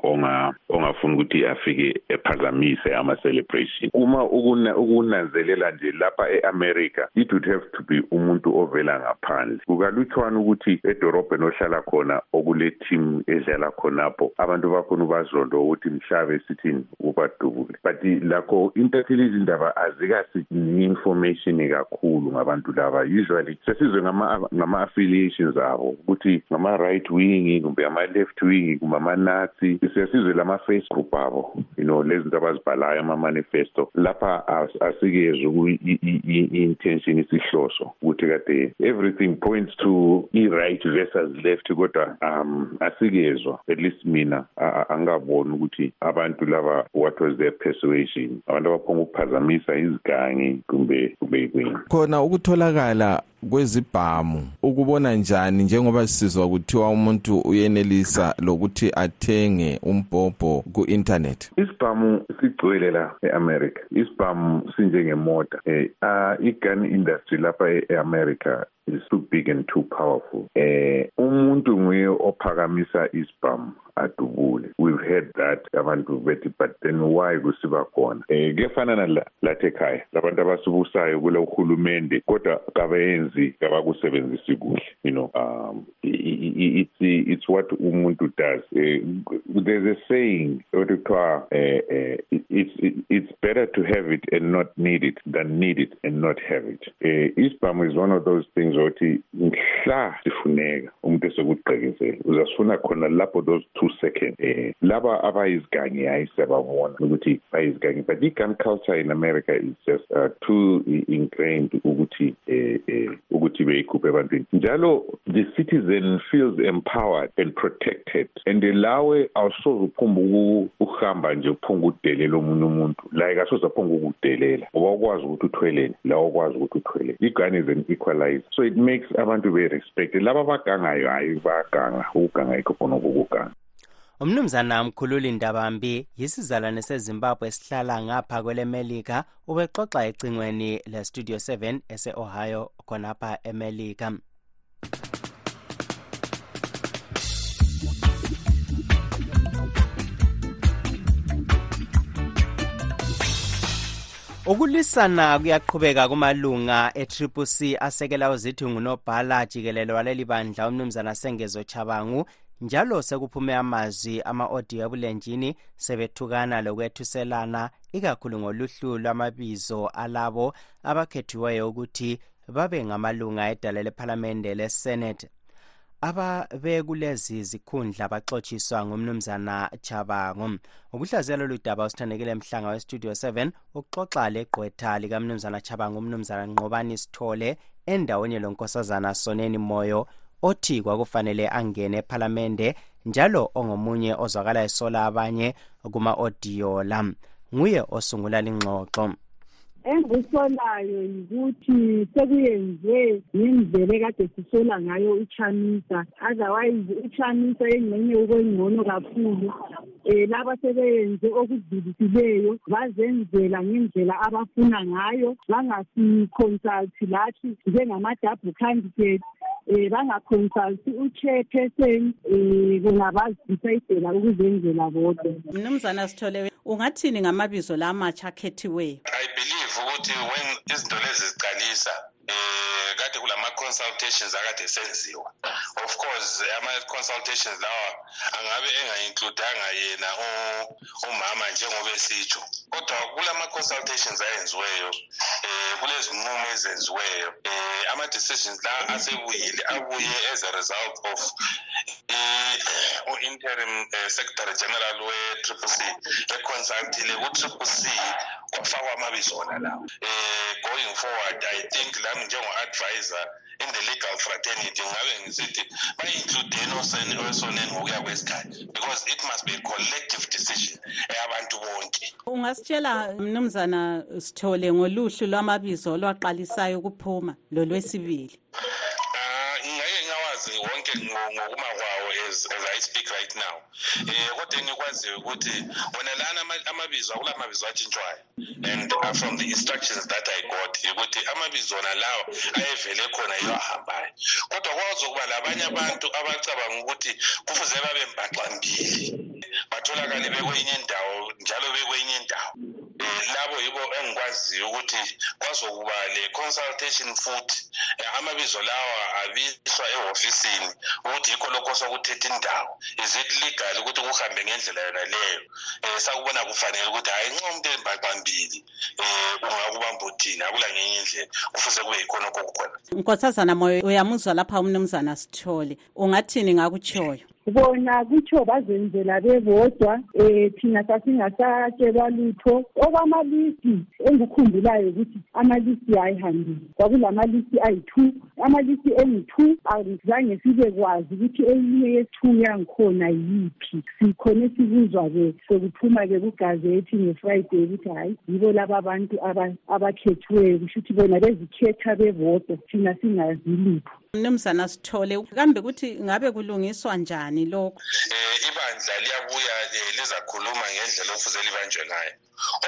ongafuni ukuthi afike ephazamise ama-celebration. Uma ukunanzelela nje lapha e-america it would have to be umuntu ovela ngaphandle. Kukalutshwana ukuthi edorobheni ohlala khona okule team edlala khonapho abantu bakhona ubazondo ukuthi mhlabe sithini ubadubule but lakho intatheli izindaba azikasinika information kakhulu ngabantu laba. Usually sesizwe ngama-affiliations abo ukuthi ngama-right wing kumbe ama-left wing kumbe ama-nazi. Siyasizwe lama-face group abo you know lezi zinto abazibhalayo ama-manifesto. Lapha asikezwe i-intention isihloso ukuthi kade everything points to i-right versus left. Kodwa um asikezwa at least mina angaboni ukuthi abantu laba what was their persuasion. Abantu abaphonga ukuphazamisa izigangi kumbe kumbe kwini khona ukutholakala kwezibhamu ukubona njani njengoba sisizwa kuthiwa umuntu uyenelisa lokuthi athenge umbhobho ku-internet? Isibhamu sigcwele la e-america. Isibhamu sinjengemota. Um uh, i-gun industry lapha e-america is too big and too powerful. Eh umuntu nguye ophakamisa isibhamu adubule. We've heard that abantu bethi but then why kusiba khona? Eh kuyafana nala lathi ekhaya labantu abasibusayo kule uhulumende kodwa kabayenzi kabakusebenzisi kuhle you know um it's it's what umuntu does. Uh, there's a saying okuthiwa uh, it's it's better to have it and not need it than need it and not have it. Uh, isibhamu is one of those things othi mhla sifuneka umuntu esekugqekezela uzasifuna khona lapho those two seconds. Eh laba abayizigangi hayi siyababona ukuthi bayizigangi but i-gun culture in america is just uh, too ingrained ukuthi eh, eh ukuthi beyikhuphe ebantwini. Njalo the citizen feels empowered and protected and lawe awusoze uphumba ukuhamba nje uphunga ukudelela omunye umuntu. Like asoze aphunga ukudelela. Ngoba ukwazi ukuthi uthwelele la ukwazi ukuthi uthwelele i-gun is an equalizer. So it makes abantu be-respected laba abagangayo hhayi bayaganga ukuganga yikho khona okukuganga umnumzana mkhululi ndabambi yisizalwane sezimbabwe esihlala ngapha kwelemelika ubexoxa ecingweni lestudio 7 ese-ohio khonapha emelika ukulwisana kuyaqhubeka kumalunga e-triple c asekela uzithi ngunobhala jikelelo waleli bandla umnumzana sengezo chabangu njalo sekuphume amazwi ama-odiyo ebulenjini sebethukana lokwethuselana ikakhulu ngoluhlu lwamabizo alabo abakhethiweyo ukuthi babe ngamalunga edala lephalamende lesenate. Ababekulezi zikhundla baxotshiswa ngumnumzana chabango. Ukuhlaziya lolu daba usithandekile mhlanga westudio 7 ukuxoxa legqwetha likamnumzana chabango umnumzana nqobani sithole endaweni lonkosazana soneni moyo othi kwakufanele angene ephalamende njalo ongomunye ozwakala esola abanye kuma-odiyo la. Nguye osungula lingxoxo. Engikusolayo yikuthi sekuyenziwe ngendlela ekade sisola ngayo uchamisa otherwise uchamisa engxenye ukwengcono kakhulu. Um laba sebeyenze okudlulisileyo bazenzela ngendlela abafuna ngayo. Bangasiconsulti lathi njengama-double candidate. Um bangaconsulti uchairperson um kungabazidisayidela ukuzenzela bodwa. Mnumzana sithole ungathini ngamabizo la matsha akhethiweyo i believe ukuthi when izinto lezi ziqalisa eh kade kulama-consultations akade esenziwa. Of course ama-consultations lawa angabe engainkludanga yena umama njengoba esitsho. Kodwa kulama-consultations ayenziweyo um kulezinqumo ezenziweyo. Um ama-decisions la asebuyile abuye as a result of u-interim secretary general we-triple c econsultile ku-triple c kwafakwa amabizo wona lawo um going forward i think lami njengo-advisor in the legal fraternity ngabe ngisithi bayi-includeni osoneni ngokuya kwesikhathi because it must be a collective decision eyabantu bonke. Ungasitshela mnumzana sithole ngoluhlu lwamabizo olwaqalisayo ukuphuma lolwesibili? Ngingakwazi wonke ngokuma kwawo as, as i speak right now. Um kodwa engikwaziyo ukuthi wona lana amabizo akula mabizo atshintshwayo and uh, from the instructions that i got ukuthi amabizo wona lawo ayevele khona yiwo ahambayo kodwa kwazokuba labanye abantu abacabanga ukuthi kufuze babe mbaxambili batholakale bekwenye indawo njalo bekwenye indawo. Um labo yibo engikwaziyo ukuthi kwazokuba le-consultation futhi. Um amabizo lawa abiswa ehhofisini ukuthi yikho lokho sokuthetha indawo. Is it legal ukuthi kuhambe ngendlela yona leyo um sakubona kufanele ukuthi hhayi nxa umuntu embaqambili um ungakubamba uthini? Akula ngenye indlela. Kufuze kube yikhona okho kukhona nkosazana moyo uyamuzwa lapha umnumzana sithole. Ungathini ngakutshoyo bona kutsho bazenzela bebodwa um thina sasingasatshelwa lutho. Okwamalisti engikhumbulayo ukuthi amalisti ayihambile kwakulamalisti ayi-two. Amalisti engu-two azange sibe kwazi ukuthi eyinye ye-two yangikhona yiphi. Sikhone sikuzwa-ke sekuphuma-ke kugazethi ngefriday ukuthi hhayi yibo laba bantu abakhethiweyo kusho ukuthi bona bezikhetha bebodwa thina singazi lutho. Mnumzana sithole kambe ukuthi ngabe kulungiswa njani? Lokho um ibandla liyabuya um lizakhuluma ngendlela okufuze libanjwe ngayo.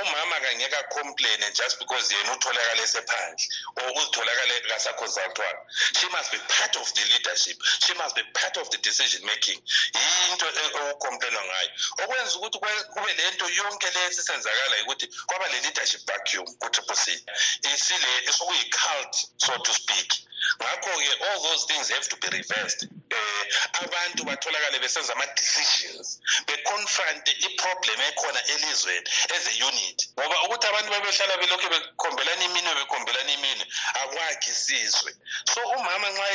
Umama kangeke acomplaine just because yena utholakale esephandle or uzitholakale kasaconsultwanga she must be part of the leadership. She must be part of the decision making. Yinto okucomplainwa ngayo. Okwenza ukuthi kube le nto yonke le esisenzakala ukuthi kwaba le-leadership vacuum ku-triple c isile sokuyi-cult so to speak. Ngakho-ke all those things have to be reversed. Um abantu batholakale besenza ama-decisions. Beconfronte iproblem ekhona elizweni as a unit. Ngoba ukuthi abantu babehlala belokhu bekhombelana iminwe bekhombelana iminwe akwakhi sizwe. So umama nxa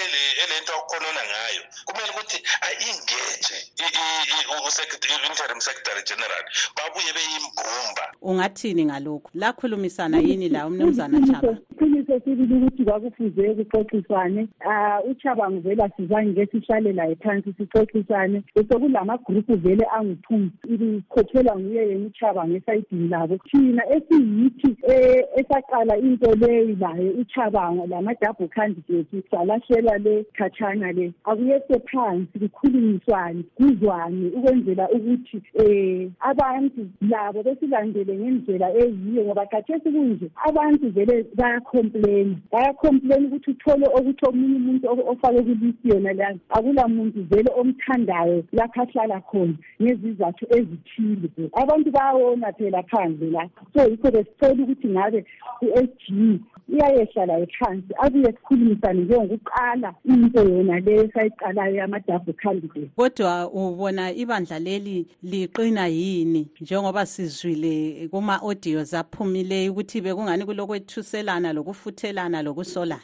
elento akukhonona ngayo kumele ukuthi a-engage i-interim secretary general babuye beyimbumba. Ungathini ngalokhu? Lakhulumisana yini la umnumzana chaba? Iqiniso sibili ukuthi kwakufuze kuxoxiswane. Um uchabango vele asizange ke sihlale laye phansi sixoxisane. Besekulamagruphu vele angu-two ikhokhelwa nguye yena uchabango esayidini labo thina esiyithi um esaqala into leyi laye uchabango lama-double candidate salahlela le khatshana le. Akuyese phansi kukhulunyiswane kuzwane ukwenzela ukuthi um abantu labo besilandele ngendlela eyiyo ngoba khathesi kunje abantu vele bayacomplaina bayacomplaina ukuthi uthole ukuthi omunye umuntu ofake kulisi yona leyo akula muntu vele omthandayo lapho ahlala khona ngezizathu ezithile. Abantu bayawona phela phandle la. So yikho besicela ukuthi ngabe u-s g iyayehla layo phansi abuye sikhulumisane njengokuqala into yona leyo esayiqalayo yama-double candidate. Kodwa ubona ibandla leli liqina yini? Njengoba sizwile kuma-audios aphumileyo ukuthi bekungani kulokwethuselana lokufuthelana lokusolana.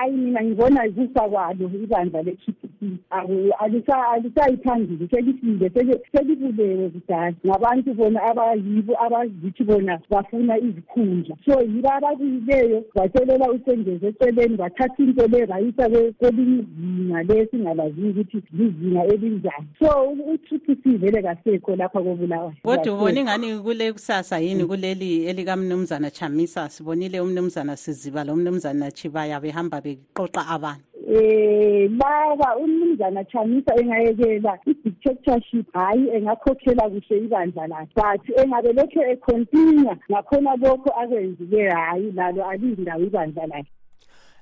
Hayi mina ngibona kufa kwalo ibandla le-t p c alisayi phambili selifile selibulewe kudala. Ngabantu bona abayibo abazithi bona bafuna izikhundla. So yibo ababuyileyo batshelela usengeze eceleni bathatha into le bayisa kwelinye izinga le singalaziyo ukuthi lizinga elinjani. So u-t p c vele kasekho lapha kobulawayo. Kodwa ubona ingani kule kusasa yini kuleli elikamnumzana chamisa? Sibonile umnumzana siziba lo mnumzana chibaya behamba beqoqa abantu? Eh laba umnumzana Chamisa engayekela i-dictatorship hayi engakhokhela kuhle ibandla lakhe. But engabe lokho econtinue ngakhona lokho akwenzileyo hayi lalo alindawo ibandla lakhe.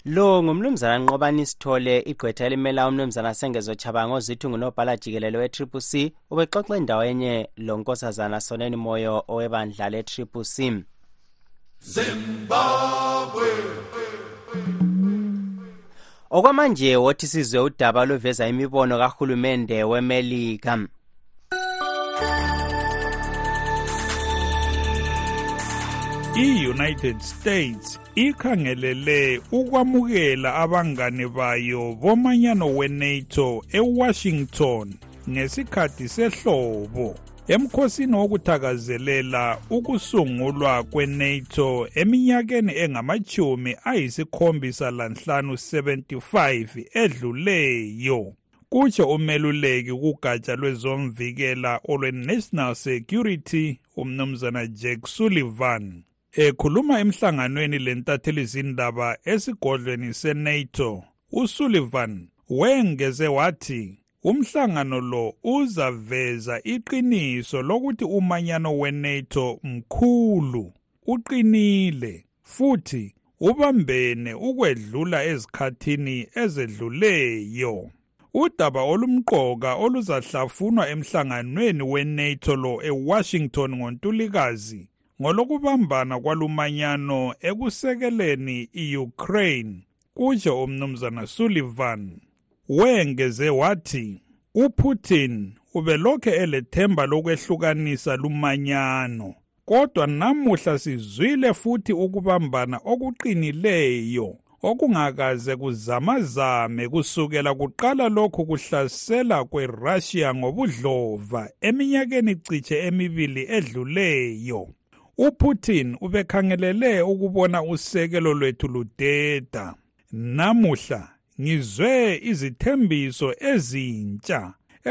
Lo ngumnumzana nqobani sithole igqwetha elimela umnumzana sengezo chabanga ozithi ngunobhala jikelelo we-triple c. Ubexoxa endawenye lo nkosazana soneni moyo owebandla le-triple c. Zimbabwe. Okwamanje wothi sizwe udaba oluveza imibono kahulumende wemelika. I-united states ikhangelele ukwamukela abangane bayo bomanyano wenato ewashington ngesikhathi sehlobo. Emkhosini wokuthakazelela ukusungulwa kwenato eminyakeni engamachumi ayisikhombisa lanhlanu 75 edluleyo kutsho umeluleki kugatsha lwezomvikela olwe-national security umnumzana jack sullivan ekhuluma emhlanganweni lentathelizindaba esigodlweni senato. Usullivan wengeze wathi umhlangano lo uzaveza iqiniso lokuthi umanyano weNATO mkhulu uqinile futhi ubambene ukwedlula ezikhathini ezedluleyo. Udaba olumqoka oluzahlafunwa emhlanganweni weNATO lo eWashington ngoNtulikazi ngolokubambana kwalumanyano ekusekeleni iUkraine kutsho umnumzana Sullivan. Wengeze wathi uPutin ubelokhe elethemba lokwehlukanisa lumanyano kodwa namuhla sizwile futhi ukubambana okuqinileyo okungakaze kuzamazame kusukela kuqala lokhu kuhlasela kweRussia ngobudlova eminyakeni ciche emibili edluleyo. uPutin ubekhangelele ukubona usekelo lwethu ludeda. Namuhla ngizwe izithembiso ezintsha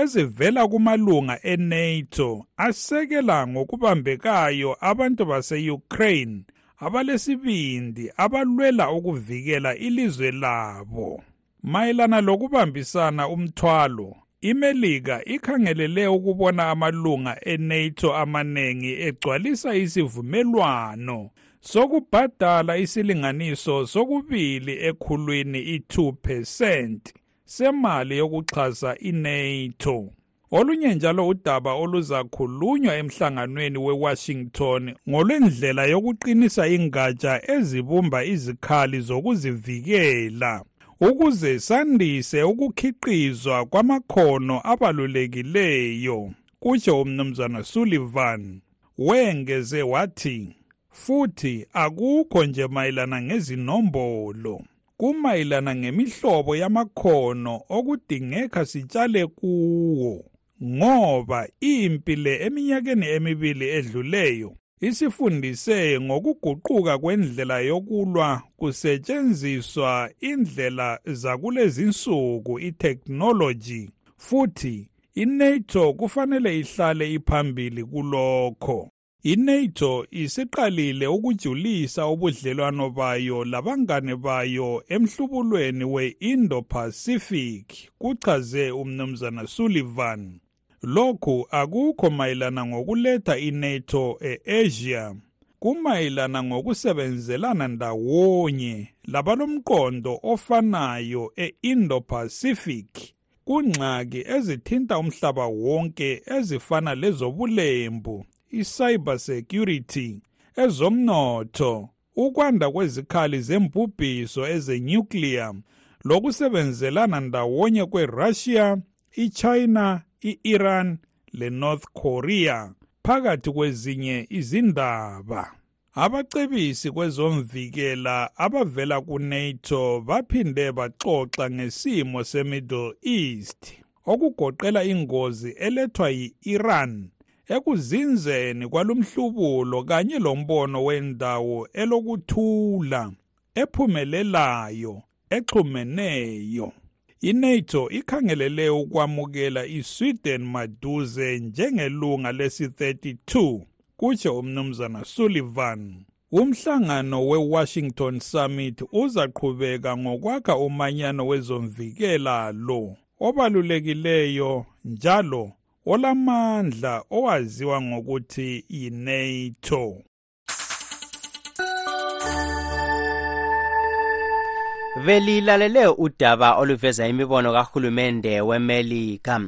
ezivela kumalunga eNATO asekela ngokubambekayo abantu base-Ukraine abalesibindi abalwela ukuvikela ilizwe labo. Mayelana lokubambisana umthwalo imelika ikhangelele ukubona amalunga eNATO amanengi egcwalisa isivumelwano sokubhadala isilinganiso sokubili ekhulwini i-2% semali yokuxhasa iNATO. Olunye njalo udaba oluzakhulunywa emhlanganweni weWashington ngolwendlela yokuqinisa ingatsha ezibumba izikhali zokuzivikela ukuze sandise ukukhiqizwa kwamakhono abalulekileyo kutsho umnumzana Sullivan wengeze wathi futhi akukho nje mayelana ngezinombolo. Kumayelana ngemihlobo yamakhono okudingeka sitshale kuwo. Ngoba impi le eminyakeni emibili edluleyo isifundise ngokuguquka kwendlela yokulwa kusetshenziswa indlela zakulezinsuku itechnology futhi iNATO kufanele ihlale iphambili kulokho. iNATO isiqalile ukujulisa ubudlelwano bayo labangane bayo emhlubulweni we-Indo-Pacific kuchaze umnumzana Sullivan. Lokhu akukho mayelana ngokuletha iNATO eAsia kumayelana ngokusebenzelana ndawonye labalomqondo ofanayo e-Indo-Pacific kungxaki ezithinta umhlaba wonke ezifana lezobulembu i-cyber security ezomnotho ukwanda kwezikhali zembubhiso ezenuclear lokusebenzelana ndawonye kweRussia, iChina, i-Iran leNorth Korea phakathi kwezinye izindaba. Abacebisi kwezomvikela abavela kuNATO baphinde baxoxa ngesimo seMiddle East okugoqela ingozi elethwa yi-Iran ekuzinzeni kwalumhlubulo kanye lombono wendawo elokuthula ephumelelayo exhumeneyo. iNATO ikhangelele ukwamukela iSweden maduze njengelunga lesi-32 kutsho umnumzana Sullivan. Umhlangano weWashington Summit uzaqhubeka ngokwakha umanyano wezomvikela lo obalulekileyo njalo olamandla owaziwa ngokuthi yiNATO. Belilalele udaba oluveza imibono kahulumende wemelika.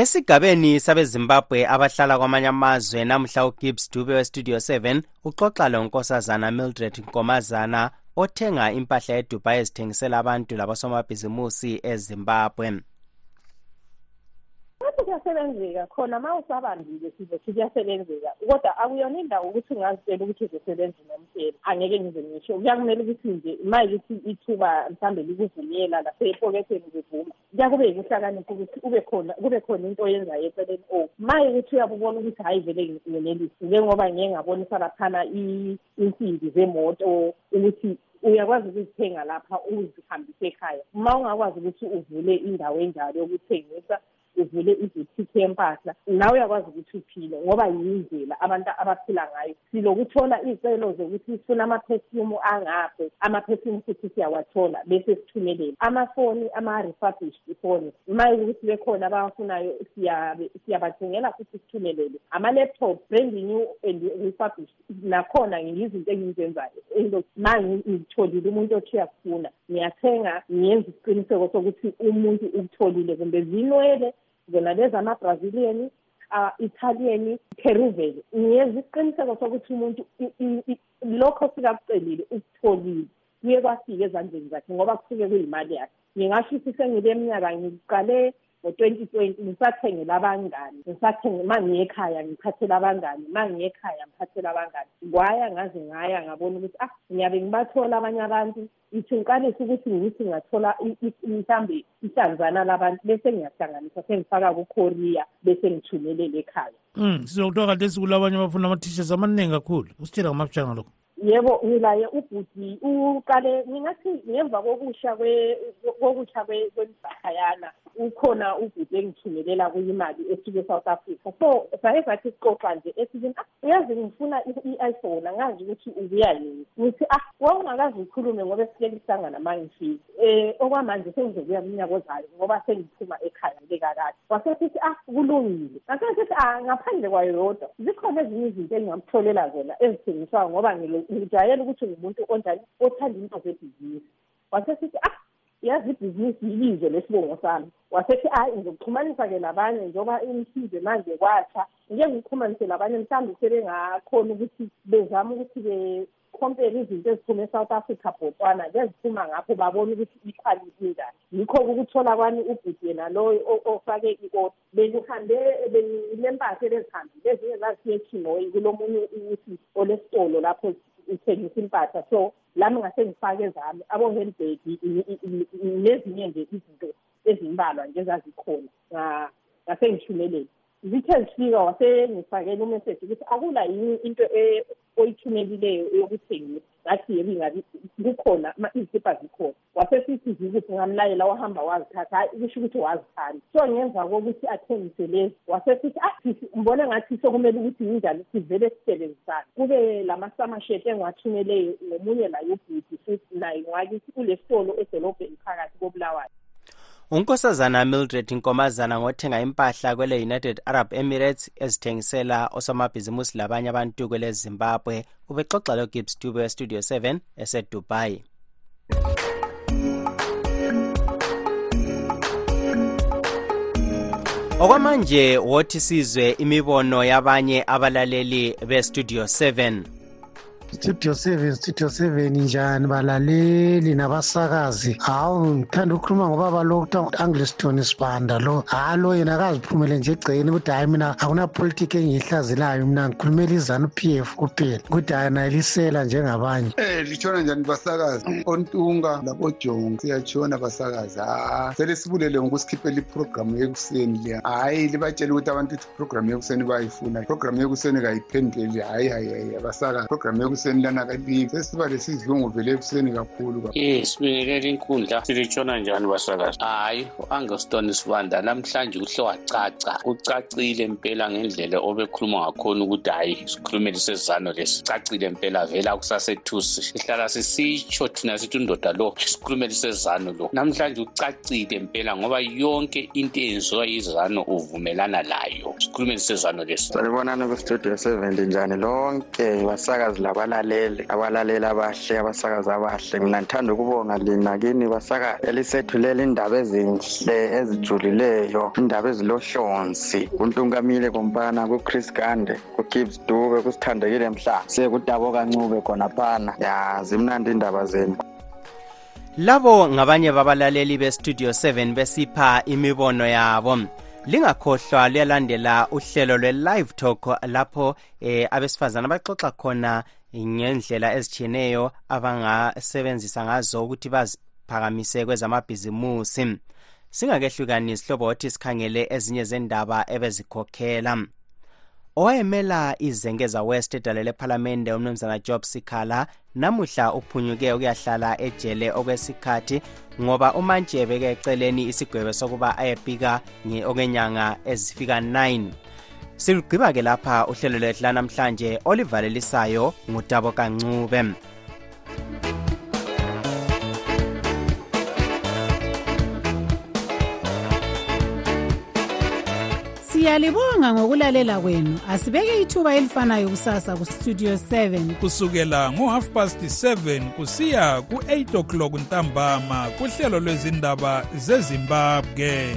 Esigabeni sabezimbabwe abahlala kwamanye amazwe namuhla ugibbs dube westudio 7 uxoxa lonkosazana mildred nkomazana othenga impahla edubai ezithengisela abantu labosomabhizimusi ezimbabwe Lapho kuyasebenzeka khona ma usabambile sizothi kuyasebenzeka kodwa akuyona indawo ukuthi ungazitshela ukuthi uzosebenza nomtshela angeke ngize ngisho. Kuyakumele ukuthi nje ma ukuthi ithuba mhlawumbe likuvumela lasepoketheni kuvuma kuyakube yikuhlakanipha ukuthi ube khona kube khona into oyenzayo eceleni o ma ukuthi uyabubona ukuthi hhayi vele ngenelisi njengoba ngiye ngabonisa laphana insimbi zemoto ukuthi uyakwazi ukuzithenga lapha uzihambise ekhaya. Ma ungakwazi ukuthi uvule indawo enjalo yokuthengisa uvule ibhutiki yempahla nawe uyakwazi ukuthi uphile ngoba yindlela abantu abaphila ngayo. Silokuthola iy'celo zokuthi sifuna amaphefyumu angaphe amaphefyumu futhi siyawathola bese sithumelela amafoni ama-refurbished phone ma ukuthi bekhona abawafunayo siyabathengela futhi sithumelele. Ama-laptop brand new and refurbished nakhona yizinto engizenzayo ma ngitholile umuntu othi uyakufuna ngiyathenga ngiyenza isiqiniseko sokuthi umuntu ukutholile kumbe zinwele zona lezi ama-brazilian uh, italian peruvian. Ngiyenza isiqiniseko sokuthi umuntu lokho sikakucelile ukutholile. Kuye kwafika ezandleni zakhe ngoba kusuke kuyimali yakhe. Ngingasho ukuthi sengile minyaka ngiqale ngo-twenty twenty ngisathengela abangani ngisathenge ma ngiyekhaya ngiphathela abangani ma ngiyekhaya ngiphathela abangani. Kwaya ngaze ngaya ngabona ukuthi ah ngiyabe ngibathola abanye abantu ithi ngiqalise ukuthi ngithi ngathola mhlawumbe ihlanzana labantu bese ngiyahlanganisa sengifaka kukorea bese ngithumelele ekhaya um sizokuthiwa kade kulabanye abafuna ama-t-shirts amaningi kakhulu. Usitshela ngamafitshanga lokho yebo ngilaye ubhuti. Uqale ngingathi ngemva kokusha kokusha kwemzahayana ukhona ubhuti engithumelela kuyimali esuke e-south africa. So saye sathi sixoxa nje esithi ah uyazi ngifuna i-iphone angazi ukuthi ubuya yini? Ngithi ah wawungakazi ukhulume ngoba esikele kuhlangana ma ngifike um okwamanje sengizobuya minyaka ozayo ngoba sengiphuma ekhaya lekakade wasesithi ah kulungile. Ngasesithi ah ngaphandle kwayo yodwa. Zikhona ezinye izinto engingamtholela zona ezithengiswayo ngoba ngijayele ukuthi ngumuntu onjani othanda into zebhizinisi. Wasesithi ah yazi ibhizinisi yilize lesibongo sami. Wasethi hayi ngizokuxhumanisa-ke labanye njengoba imsize manje kwatsha ngike ngikuxhumanise labanye mhlawumbe sebengakhona ukuthi bezame ukuthi bekhompere izinto eziphume e-south africa bhotwana zeziphuma ngapho babone ukuthi ikhwalithi njani yikho-ke ukuthola kwami ubhuti yena loyo ofake i-ota bekuhambe benilempahla elezihambile ezinye zazisiye echinoyi kulo munye ukuthi olesitolo lapho uthengisa impahla so lami ngase ngifake zami abo-handbag nezinye nje izinto ezimbalwa nje ezazikhona ngase ngithumelele zithe zifika wasengifakela umeseji ukuthi akula yini into oyithumelileyo yokuthengisa ngathi yebo ingabi kukhona izikipa zikhona. Wasesithi zikuthi ngamlayela wahamba wazithatha hayi kusho ukuthi wazithanda. So ngemva kokuthi athengise lezi wasesithi ah ngibone ngathi sokumele ukuthi yinjani sivele sisebenzisane. Kube lamasamasheti engiwathumeleyo ngomunye naye ubhuti futhi naye ngwakithi kule sitolo edolobheni phakathi kobulawayo. Unkosazana mildred nkomazana ngothenga impahla kwele united arab emirates ezithengisela osomabhizimusi labanye abantu kwele zimbabwe. Ubexoxa lo gibbs dube westudio 7 esedubai. Okwamanje wothi sizwe imibono yabanye abalaleli bestudio 7 studio 7 studio 7 njani balaleli nabasakazi? Hawu ngithanda ukukhuluma ngobaba lo kuthiwa ngu-angliston sibanda lo. Hayi lo yena akaziphumele nje egcekeni ukuthi hhayi mina akunapolitiki engiyihlazelayo mina ngikhulumela izanu p f kuphela. Ukuthi hhayi nayilisela njengabanye. Um litshona njani basakazi? Ontunga labojongo siyatshona basakazi. Ha sele sibulele ngokusikhiphela iprogramu yekuseni le. Hhayi libatshele ukuthi abantu ukuthi iprogramu yekuseni bayifuna. Iprogramu yekuseni kayiphenduleli hhayi hayi hayi abasakazi iprogramu yekuseni ekuseni lana kalibi sesiba lesizungu vele ekuseni kakhulu ye sibingelela inkundla. Silitshona njani basakazi? Hhayi u-angelston sibanda namhlanje kuhle wacaca. Kucacile mpela ngendlela obekhuluma ngakhona ukuthi hhayi sikhulumele sezizano lesi. Cacile mpela vela kusasethusi sihlala sisitsho thina sithi undoda lo sikhulumele sezizano lo. Namhlanje ucacile mpela ngoba yonke into eyenziwa yizano uvumelana layo sikhulumele sezizano lesi. Salibonani kustudio seven linjani lonke basakazi laba abalaleli abalaleli abahle abasakazi abahle. Mina ngithanda ukubonga lina kini basakazi elisethulela indaba ezinhle ezijulileyo indaba ezilohlonzi. Kuntunkamile kompana kuchris gande kugibbs dube kusithandekile mhla. Sekudabo kancube khonaphana ya zimnandi indaba zenu. Labo ngabanye babalaleli bestudio 7 besipha imibono yabo. Lingakhohlwa luyalandela uhlelo lwe-live talk lapho eh, abesifazana baxoxa khona ngendlela ezitshiyeneyo abangasebenzisa ngazo ukuthi baziphakamise kwezamabhizimusi. Singakehlukani sihlobo wothi sikhangele ezinye zendaba ebezikhokhela. Owayemela izengeza west edale lephalamende umnumzana job sikhala namuhla uphunyuke ukuyahlala ejele okwesikhathi ngoba umantshi beke eceleni isigwebo sokuba ayebika okwenyanga ezifika 9 silugqiba-ke lapha uhlelo lwethu lanamhlanje olivalelisayo ngutabo kancube. Siyalibonga ngokulalela kwenu. Asibeke ithuba elifanayo kusasa kustudio 7 kusukela ngo-half past 7 kusiya ku-8 o'clock ntambama kuhlelo lwezindaba zezimbabwe.